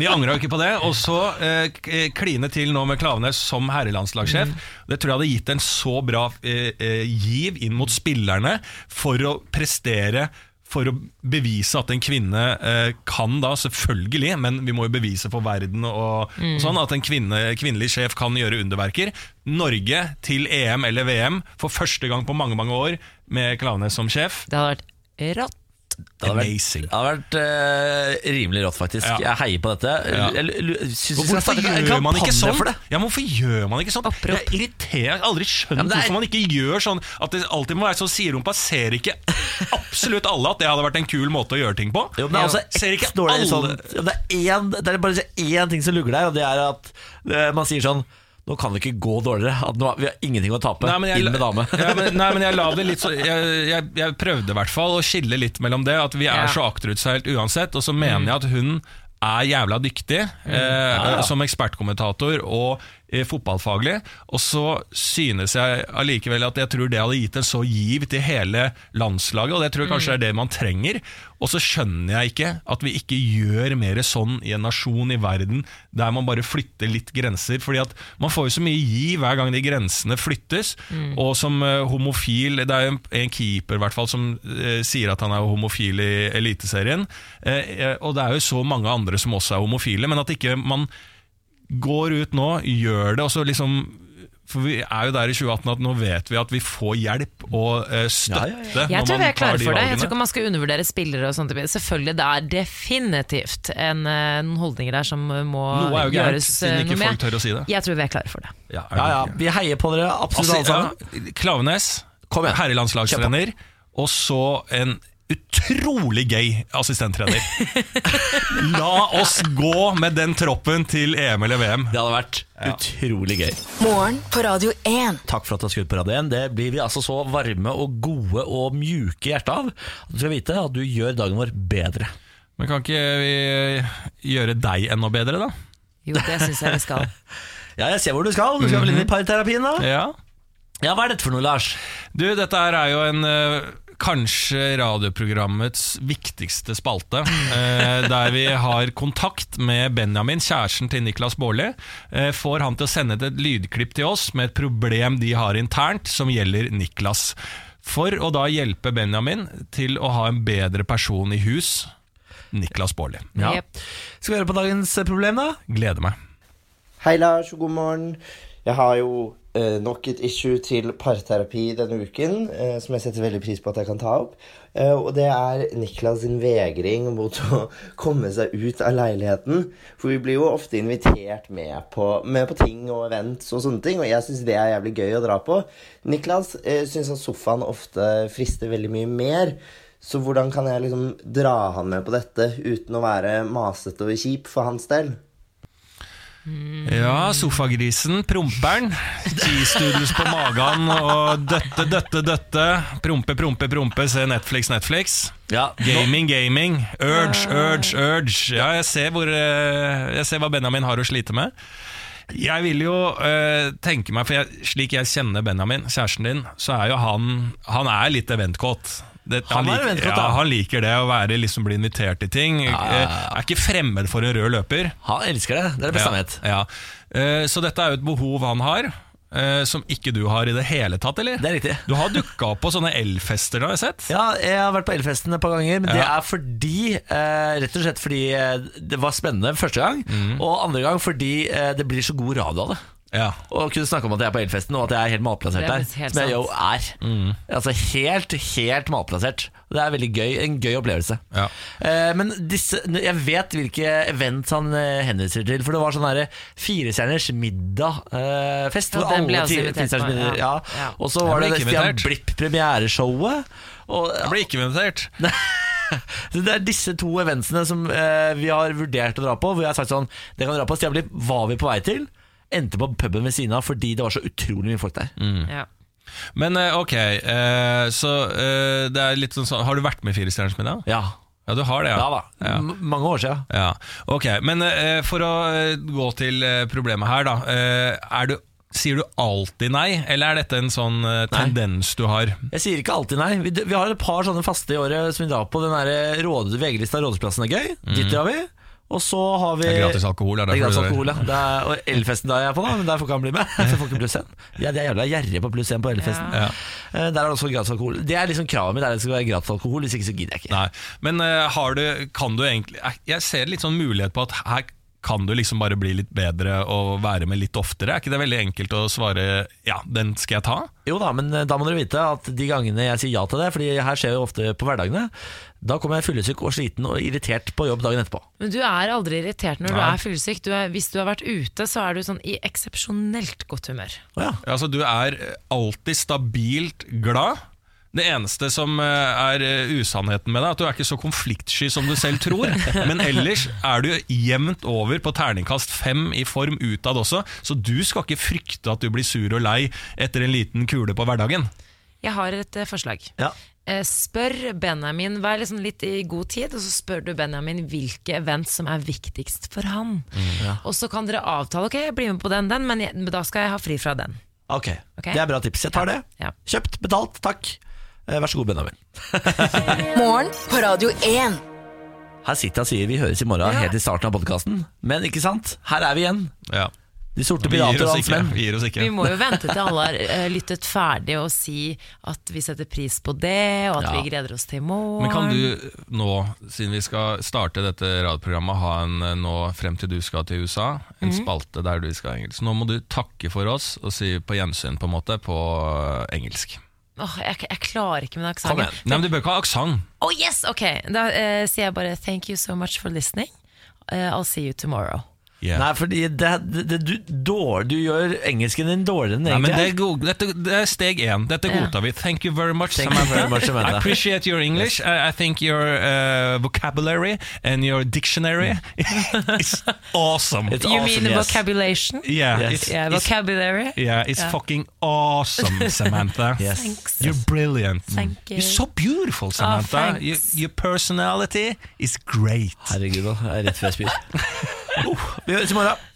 Vi angra ikke på det. Og så eh, kline til nå med Klaveness som herrelandslagssjef. Det tror jeg hadde gitt en så bra eh, eh, giv inn mot spillerne for å prestere for å bevise at en kvinne eh, kan da, selvfølgelig, men vi må jo bevise for verden og, og sånn, at en kvinne, kvinnelig sjef kan gjøre underverker. Norge til EM eller VM for første gang på mange mange år med Klaveness som sjef. Det hadde vært rått. Det hadde vært, Amazing. det hadde vært uh, rimelig rått, faktisk. Ja. Jeg heier på dette. Ja. Jeg, jeg, jeg synes Hvorfor gjør man ikke sånn? For det? Ja, men hvorfor gjør man ikke sånn? Jeg irriterer, aldri skjønt Ja, er- hvorfor man ikke gjør sånn At det alltid må være sånn Siderumpa ser ikke absolutt alle at det hadde vært en kul måte å gjøre ting på. Jo, men er Ser ikke alle- sånn, det, er en, det er bare én ting som lugger der, og det er at uh, man sier sånn nå kan det ikke gå dårligere. At nå, vi har ingenting å tape. Nei, jeg- Inn med dame. *laughs* ja, men, nei, men jeg la det litt så *laughs* jeg, jeg, jeg prøvde i hvert fall å skille litt mellom det, at vi er Ja. så akterutseilt uansett, og så mener jeg at hun er jævla dyktig eh, som ekspertkommentator og fotballfaglig. Og så synes jeg allikevel at jeg tror det hadde gitt en så giv til hele landslaget, og det tror jeg kanskje er det man trenger. Og så skjønner jeg ikke at vi ikke gjør mer sånn i en nasjon i verden der man bare flytter litt grenser. Fordi at man får jo så mye gi hver gang de grensene flyttes. Og som eh, homofil Det er jo en, en keeper i hvert fall som eh, sier at han er homofil i Eliteserien. Eh, eh, og det er jo så mange andre som også er homofile, men at ikke man går ut nå, gjør det, og så liksom For vi er jo der i 2018 at nå vet vi at vi får hjelp og eh, støtte. Ja, ja, Jeg tror vi er klare de for det. Jeg tror ikke man skal undervurdere spillere og sånt. Selvfølgelig, det er definitivt en, eh, noen holdninger der som må Noe er jo gjøres siden eh, ikke noe folk med. tør å si det. Jeg tror vi er klare for det. Ja, Ja, ja, vi heier på dere, absolutt alle sammen. Ja, Klavenes, herrelandslagstrener, og så en utrolig gøy assistenttrener. *laughs* La oss gå med den troppen til EM eller VM. Det hadde vært utrolig gøy. Morgen på Radio 1. Takk for at du har skrudd på Radio 1. Det blir vi altså så varme og gode og mjuke i hjertet av. Du skal vite at du gjør dagen vår bedre. Men kan ikke vi gjøre deg enda bedre, da? Jo, det syns jeg vi skal. *laughs* Ja, jeg ser hvor du skal. Du skal vel inn i parterapien, da? Ja. Ja, hva er dette for noe, Lars? Du, dette er jo en eh, Kanskje radioprogrammets viktigste spalte, eh, der vi har kontakt med Benjamin, kjæresten til Niklas Baarli. Eh, får han til å sende et lydklipp til oss med et problem de har internt som gjelder Niklas. For å da hjelpe Benjamin til å ha en bedre person i hus. Niklas Baarli. Ja. Skal vi høre på dagens problem, da? Gleder meg. Hei Lars, og god morgen. Jeg har jo eh, nok et issue til parterapi denne uken, eh, som jeg setter veldig pris på at jeg kan ta opp. Eh, og det er Niklas sin vegring mot å *laughs* komme seg ut av leiligheten. For vi blir jo ofte invitert med på, med på ting og events og sånne ting, og jeg syns det er jævlig gøy å dra på. Niklas eh, syns at sofaen ofte frister veldig mye mer. Så hvordan kan jeg liksom dra han med på dette uten å være masete og kjip for hans del? Ja, sofagrisen, promperen. Cheese-doodles på magen og døtte, døtte, døtte. Prompe, prompe, prompe, se Netflix, Netflix. Ja, Gaming, gaming. Urge, urge, urge. Ja, jeg ser, hvor, eh, jeg ser hva Benjamin har å slite med. Jeg vil jo eh, tenke meg, for jeg, slik jeg kjenner Benjamin, kjæresten din, så er jo han Han er litt eventkåt. Det, Han han, liker, ja, han liker det å være, liksom, bli invitert til ting. ja, ja. Eh, Er ikke fremmed for en rød løper. Han elsker det. Det er det beste han vet. Ja. Eh, Så dette er jo et behov han har, eh, som ikke du har i det hele tatt, eller? Det er riktig. Du har dukka opp på sånne elfester, har jeg sett. Ja, jeg har vært på Elfesten et par ganger, men det er fordi Rett og slett fordi det var spennende første gang, og andre gang fordi det blir så god radio av det. Ja. Og kunne snakke om at jeg er på Elfesten, og at jeg er helt matplassert er der. helt Som jeg jo er. Altså helt, helt matplassert. Det er veldig gøy, en gøy opplevelse. Ja. Eh, men disse, jeg vet hvilke event han eh, henviser til, for det var sånn firestjerners middag-fest. Ja, den ble jeg også invitert på, middag, ja. ja. Ja. Og så var det Stian. Blipp-premiereshowet. Jeg ble ikke invitert. *laughs* så det er disse to eventsene som eh, vi har vurdert å dra på. Hvor jeg har sagt sånn Det kan dra på Stian Blipp var vi på vei til. Endte på puben ved siden av fordi det var så utrolig mye folk der. Ja. Men eh, ok, eh, så eh, det er litt sånn sånn Har du vært med i Firestjerners middag? Ja, Ja, du har det, ja. ja da. Ja. Mange år siden. Ja, ok, Men for å gå til problemet her, da. Eh, er du, sier du alltid nei, eller er dette en sånn tendens du har? Jeg sier ikke alltid nei. Vi, vi har et par sånne faste i året som vi drar på. Den der VG-lista Rådhusplassen er gøy. Dit drar vi. Og så har vi Det er gratis alkohol, er Det er gratis alkohol, ja. Er, og Elfesten der jeg er på, da, men der får ikke han bli med. Så får ikke pluss én. Ja, de er jævla gjerrige på pluss én på Elfesten. Ja. Eh, Der er det også gratis alkohol. Det er liksom kravet mitt, er det skal være gratis alkohol. Hvis ikke så gidder jeg ikke. Nei, men uh, har du, kan du egentlig Jeg ser litt sånn mulighet på at her kan du liksom bare bli litt bedre og være med litt oftere. Er ikke det veldig enkelt å svare ja, den skal jeg ta? Jo da, men eh, da må dere vite at de gangene jeg sier ja til det, Fordi her skjer jo ofte på hverdagene, da kommer jeg fyllesyk og sliten og irritert på jobb dagen etterpå. Men du er aldri irritert når du er fyllesyk. Du er- Hvis du har vært ute, så er du sånn i eksepsjonelt godt humør. Å ja. Altså, du er alltid stabilt glad. Det eneste som eh, er eh, usannheten med deg, at du er ikke så konfliktsky som du selv tror. *laughs* Men ellers er du jevnt over på terningkast fem i form utad også, så du skal ikke frykte at du blir sur og lei etter en liten kule på hverdagen. Jeg har et eh, forslag. Ja. Eh, spør Benjamin, vær liksom litt i god tid, og så spør du Benjamin hvilke event som er viktigst for han. Og så kan dere avtale ok, jeg blir med på den, den, men jeg, da skal jeg ha fri fra den. Ok, Ok. det er bra tips. Jeg tar det. Ja. Kjøpt, betalt, takk. Eh, Vær så god, Benjamin. *laughs* Morgen på Radio 1. Her sitter jeg og sier vi høres i morgen helt i starten av podkasten, men ikke sant? Her er vi igjen. Ja. De sorte pirater og hans menn. Vi gir oss ikke. Vi må jo vente til alle har eh, lyttet ferdig og si at vi setter pris på det, og at Ja. vi gleder oss til i morgen. Men kan du nå, siden vi skal starte dette radioprogrammet, ha en eh, nå frem til du skal til USA, en spalte der du skal engelsk. Nå må du takke for oss og si på gjensyn, på en måte, på engelsk. Åh, jeg, jeg klarer ikke med Kom aksenten. igjen. Nei, men du bør ikke ha aksent. Oh yes, ok Da eh, sier jeg bare thank you so much for listening. Eh, I'll see you tomorrow. Yeah. Nei, fordi det, det, det, du, dår, du gjør engelsken din dårligere enn Nei, men egentlig det er. god, dette, det er steg én. Dette yeah. godtar vi. Thank you very much, Thank you Samantha. very much, Samantha. I appreciate your English. I, I think your uh, vocabulary and your dictionary *laughs* is awesome. It's you awesome, mean yes. vocabulation? yeah, Yes. it's, Yeah, it's, vocabulary. yeah, it's Yeah. fucking awesome, *laughs* Samantha. Yes. Thanks. You're brilliant. Thank you. You're so beautiful, Samantha. Oh, you, your personality is great. Herregud, jeg er rett før jeg spyr. *laughs* Uh, vi høres i morgen.